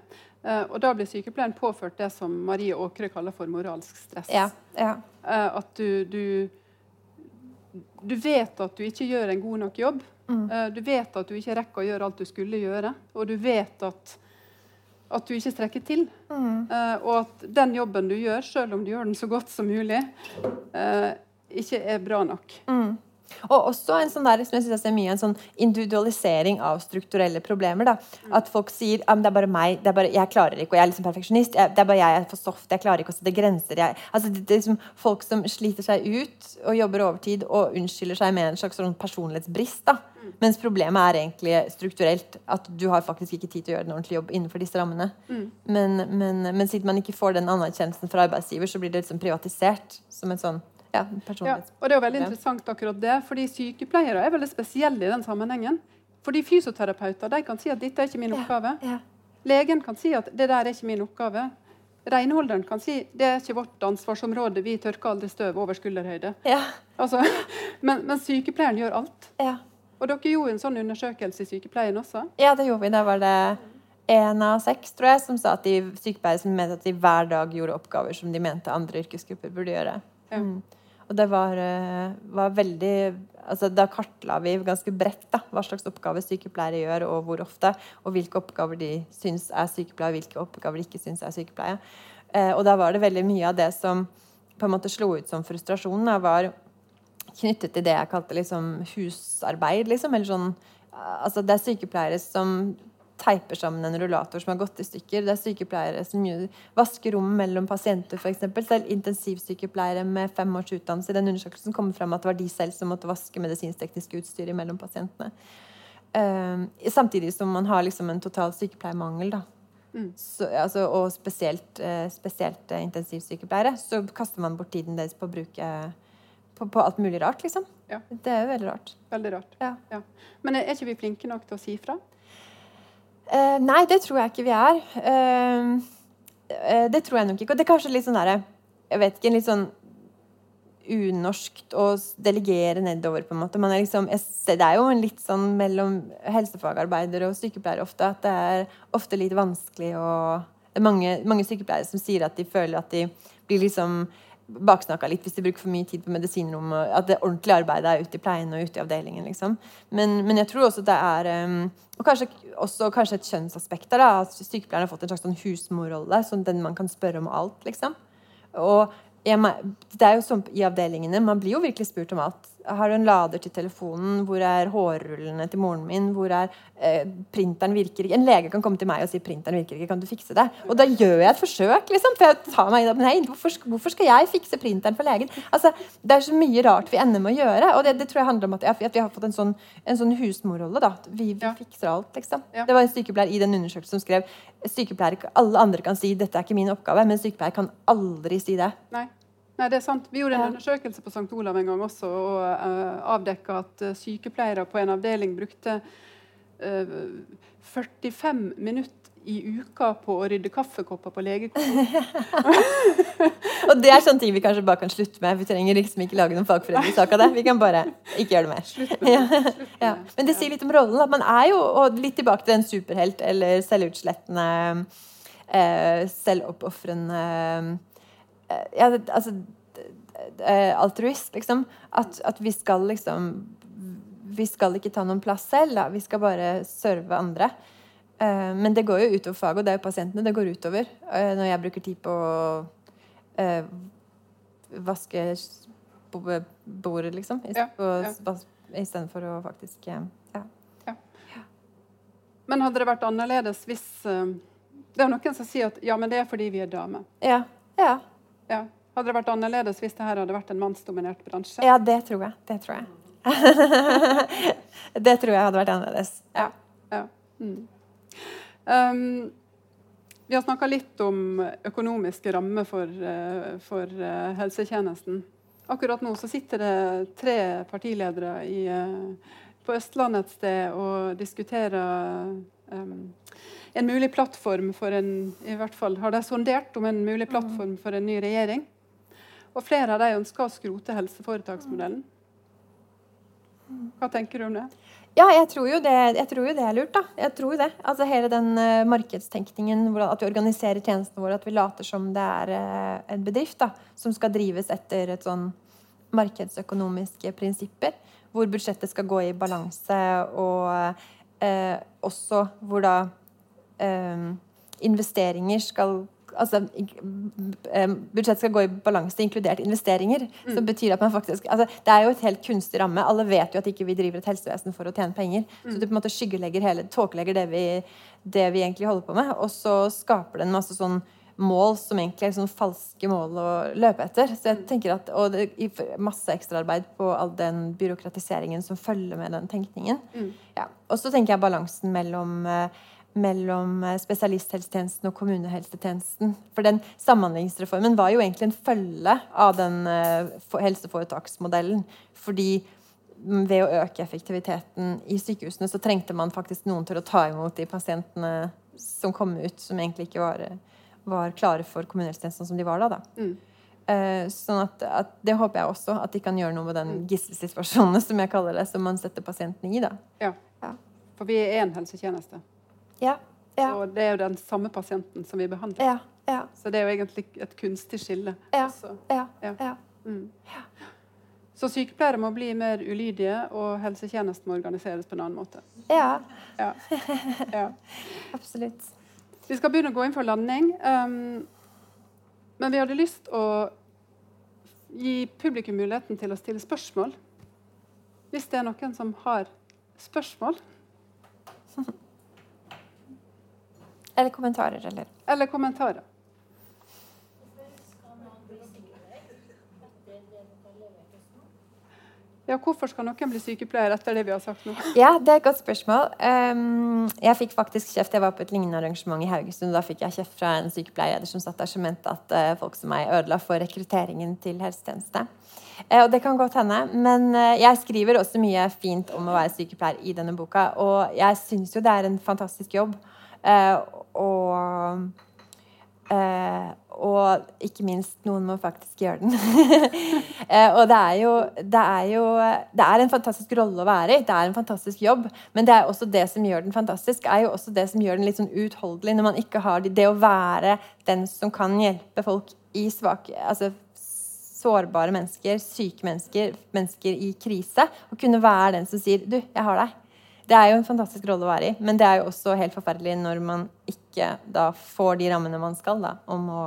Eh, og da blir sykepleieren påført det som Marie Åkre kaller for moralsk stress. Ja, ja. Eh, at du, du Du vet at du ikke gjør en god nok jobb. Mm. Eh, du vet at du ikke rekker å gjøre alt du skulle gjøre. Og du vet at, at du ikke strekker til. Mm. Uh, og at den jobben du gjør, selv om du gjør den så godt som mulig, uh, ikke er bra nok. Mm. Og også en sånn der, som jeg synes jeg ser mye, en sånn individualisering av strukturelle problemer. Da. At folk sier at det er bare meg, det er bare, jeg klarer ikke, og jeg er liksom perfeksjonist. Jeg, det er bare jeg, jeg er for soft, jeg klarer ikke å sette grenser. Jeg, altså, det, det er liksom folk som sliter seg ut og jobber overtid og unnskylder seg med en slags sånn personlighetsbrist. Da. Mens problemet er egentlig strukturelt. At du har faktisk ikke tid til å gjøre en ordentlig jobb innenfor disse rammene. Men, men, men siden man ikke får den anerkjennelsen fra arbeidsgiver, så blir det liksom privatisert som en sånn ja, Ja, og det er jo veldig interessant akkurat det, fordi sykepleiere er veldig spesielle i den sammenhengen. Fordi fysioterapeuter de kan si at dette er ikke min oppgave. Ja. Legen kan si at det der er ikke min oppgave. Renholderen kan si det er ikke vårt ansvarsområde, vi tørker aldri støv over skulderhøyde. Ja. Altså, men, men sykepleieren gjør alt. Ja. Og dere gjorde en sånn undersøkelse i sykepleien også. ja, det gjorde vi. Da var det én av seks tror jeg, som sa at de sykepleiere som mente at de hver dag gjorde oppgaver som de mente andre yrkesgrupper burde gjøre. Ja. Mm. Og det var, eh, var veldig altså Da kartla vi ganske bredt da, hva slags oppgaver sykepleiere gjør, og hvor ofte, og hvilke oppgaver de syns er sykepleie, og hvilke oppgaver de ikke syns er sykepleie. Eh, og da var det veldig mye av det som på en måte slo ut som frustrasjon, da, var knyttet til det jeg kalte liksom husarbeid. Liksom, eller sånn, altså det er sykepleiere som teiper sammen en rullator som har gått i stykker. Det er sykepleiere som vasker rom mellom pasienter, f.eks. Selv intensivsykepleiere med fem års utdannelse. I den undersøkelsen kom det frem at det var de selv som måtte vaske medisinsk-teknisk utstyr mellom pasientene. Uh, samtidig som man har liksom en total sykepleiermangel. da. Mm. Så, altså, og spesielt, uh, spesielt uh, intensivsykepleiere. Så kaster man bort tiden deres på å bruke på, på alt mulig rart, liksom. Ja. Det er jo veldig rart. Veldig rart. Ja. Men er ikke vi flinke nok til å si fra? Eh, nei, det tror jeg ikke vi er. Eh, eh, det tror jeg nok ikke. Og det er kanskje litt sånn derre Jeg vet ikke, litt sånn unorskt å delegere nedover, på en måte. Man er liksom, ser, det er jo litt sånn mellom helsefagarbeidere og sykepleiere ofte at det er ofte litt vanskelig å Det er mange, mange sykepleiere som sier at de føler at de blir liksom baksnakka litt hvis de bruker for mye tid på medisinrommet. At det ordentlige arbeidet er ute i pleien og ute i avdelingen. liksom. Men, men jeg tror også det er um, Og kanskje også kanskje et kjønnsaspekt der. At sykepleierne har fått en slags sånn husmorrolle. Sånn den man kan spørre om alt, liksom. Og jeg, det er jo sånn i avdelingene, Man blir jo virkelig spurt om alt. Har du en lader til telefonen? Hvor er hårrullene til moren min? Hvor er eh, printeren virker ikke? En lege kan komme til meg og si printeren virker ikke, kan du fikse det? Og da gjør jeg et forsøk, liksom. For jeg tar meg i det. Nei, hvorfor, hvorfor, skal jeg fikse printeren for legen? Altså, det er så mye rart vi ender med å gjøre. Og det, det tror jeg handler om at, at, vi har fått en sånn, en sånn husmorrolle. da. Vi, vi ja. fikser alt, liksom. Ja. Det var en sykepleier i den undersøkelsen som skrev sykepleier, alle andre kan si dette er ikke min oppgave, men sykepleier kan aldri si det. Nei. Nei, det er sant. Vi gjorde en undersøkelse på St. Olav en gang også og uh, eh, avdekka at uh, sykepleiere på en avdeling brukte uh, eh, 45 minutter i uka på å rydde kaffekopper på legekontoret. og det er sånne ting vi kanskje bare kan slutte med. Vi trenger liksom ikke lage noen fagforeningssak av det. Vi kan bare ikke gjøre det mer. Slutt med det. Slutt med ja. Men det sier litt om rollen. At man er jo, og litt tilbake til en superhelt eller selvutslettende, eh, selvoppofrende ja, altså altruist, liksom. At, at, vi skal liksom Vi skal ikke ta noen plass selv, da. Vi skal bare serve andre. Uh, men det går jo utover faget, og det er jo pasientene det går utover. Uh, når jeg bruker tid på å uh, vaske bordet, liksom. Istedenfor ja, ja. å faktisk ja. ja. Men hadde det vært annerledes hvis Det er noen som sier at ja, men det er fordi vi er damer. Ja. ja. Ja. Hadde det vært annerledes hvis det her hadde vært en mannsdominert bransje? Ja, det tror jeg. Det tror jeg. det tror jeg hadde vært annerledes. Ja. ja. Mm. Um, vi har snakka litt om økonomiske rammer for, uh, for uh, helsetjenesten. Akkurat nå så sitter det tre partiledere i, uh, på Østlandet et sted og diskuterer um, en mulig plattform for en i hvert fall har de sondert om en mulig plattform for en ny regjering. Og flere av de ønsker å skrote helseforetaksmodellen. Hva tenker du om det? Ja, jeg tror jo det, tror jo det er lurt. da. Jeg tror det. Altså Hele den uh, markedstenkningen, at vi organiserer tjenestene våre, at vi later som det er uh, en bedrift da, som skal drives etter et sånn markedsøkonomiske prinsipper, hvor budsjettet skal gå i balanse, og uh, også hvor da eh, investeringer skal altså, budsjett budsjettet skal gå i balanse, inkludert investeringer. Mm. Som betyr at man faktisk altså, Det er jo et helt kunstig ramme. Alle vet jo at ikke vi driver et helsevesen for å tjene penger. Mm. Så du på en måte skyggelegger hele, tåkelegger det vi, det vi egentlig holder på med. Og så skaper det en masse sånn mål som egentlig er liksom falske mål å løpe etter. Så jeg mm. tenker at, Og det, masse ekstraarbeid på all den byråkratiseringen som følger med den tenkningen. Mm. Ja. Og så tenker jeg balansen mellom uh, mellom eh, spesialisthelsetjenesten og kommunehelsetjenesten. For den Samhandlingsreformen var jo egentlig en følge av den uh, helseforetaksmodellen. Fordi ved å øke effektiviteten i sykehusene, så trengte man faktisk noen til å ta imot de pasientene som kom ut, som egentlig ikke var, var klare for kommunehelsetjenesten som de var da. da. Mm. Eh, sånn at, at, Det håper jeg også, at de kan gjøre noe med den mm. gisselsituasjonen som jeg kaller det, som man setter pasienten i. da. Ja. ja. For vi er én helsetjeneste. Ja. Ja. Og det er jo den samme pasienten som vi behandler. Ja. Ja. Så det er jo egentlig et kunstig skille. Ja. Ja. Ja. Mm. Så sykepleiere må bli mer ulydige, og helsetjenesten må organiseres på en annen måte. Ja. ja. Absolutt. Vi skal begynne å gå inn for landing. Um, men vi hadde lyst å gi publikum muligheten til å stille spørsmål. Hvis det er noen som har spørsmål. Eller kommentarer, eller? Eller kommentarer. Ja, Hvorfor skal noen bli sykepleier etter det vi har sagt nå? Ja, Det er et godt spørsmål. Um, jeg fikk faktisk kjeft. Jeg var på et lignende arrangement i Haugesund. Da fikk jeg kjeft fra en sykepleier som satt der som mente at uh, folk som meg ødela for rekrutteringen til helsetjeneste. Uh, og det kan godt hende. Men uh, jeg skriver også mye fint om å være sykepleier i denne boka. Og jeg syns jo det er en fantastisk jobb. Og eh, og ikke minst, noen må faktisk gjøre den. eh, og det er, jo, det er jo Det er en fantastisk rolle å være i. Det er en fantastisk jobb. Men det er også det som gjør den fantastisk, er jo også det som gjør den litt sånn utholdelig. Når man ikke har det, det å være den som kan hjelpe folk i svake Altså sårbare mennesker, syke mennesker, mennesker i krise. Å kunne være den som sier 'Du, jeg har deg'. Det er jo en fantastisk rolle å være i, men det er jo også helt forferdelig når man ikke da får de rammene man skal da, om å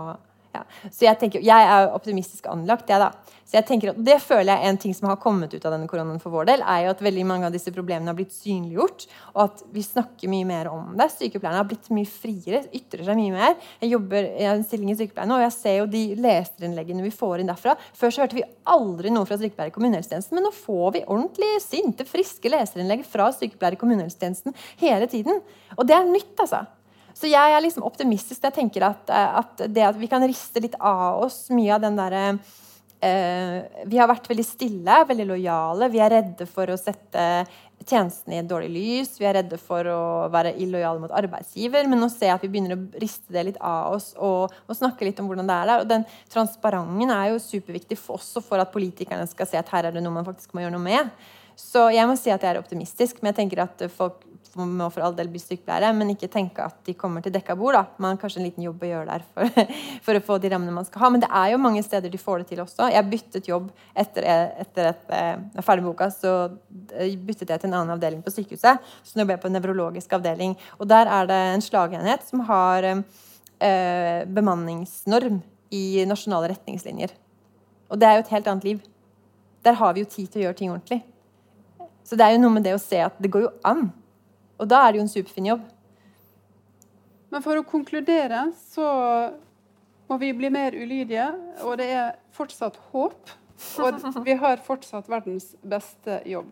Ja. Så jeg, tenker, jeg er optimistisk anlagt, jeg, da. Så jeg tenker at Det føler jeg er en ting som har kommet ut av denne koronaen for vår del, er jo at veldig mange av disse problemene har blitt synliggjort, og at vi snakker mye mer om det. Sykepleierne har blitt mye friere, ytrer seg mye mer. Jeg jobber i en stilling i sykepleien nå, og jeg ser jo de leserinnleggene vi får inn derfra. Før så hørte vi aldri noe fra sykepleiere i kommunehelsetjenesten, men nå får vi ordentlig sinte, friske leserinnlegg fra sykepleiere i kommunehelsetjenesten hele tiden. Og det er nytt, altså. Så jeg er liksom optimistisk. Jeg tenker at, at det at vi kan riste litt av oss mye av den derre Eh, vi har vært veldig stille, veldig lojale. Vi er redde for å sette tjenestene i et dårlig lys. Vi er redde for å være illojale mot arbeidsgiver. Men nå ser jeg at vi begynner å riste det litt av oss og, og snakke litt om hvordan det er der. Og den transparenten er jo superviktig for, også for at politikerne skal se at her er det noe man faktisk må gjøre noe med. Så jeg må si at jeg er optimistisk, men jeg tenker at folk må for all del bli sykepleiere, men ikke tenke at de kommer til dekka bord. da. Man har kanskje en liten jobb å gjøre der for, for, å få de rammene man skal ha. Men det er jo mange steder de får det til også. Jeg byttet jobb etter, at jeg var ferdig med boka, så byttet jeg til en annen avdeling på sykehuset. Så nå jobber jeg på en nevrologisk avdeling. Og der er det en slagenhet som har øh, bemanningsnorm i nasjonale retningslinjer. Og det er jo et helt annet liv. Der har vi jo tid til å gjøre ting ordentlig. Så det er jo noe med det å se at det går jo an. Og da er det jo en superfin jobb. Men for å konkludere så må vi bli mer ulydige, og det er fortsatt håp. Og vi har fortsatt verdens beste jobb.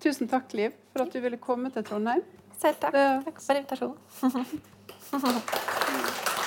Tusen takk, Liv, for at du ville komme til Trondheim. Selv takk. Takk for invitasjonen.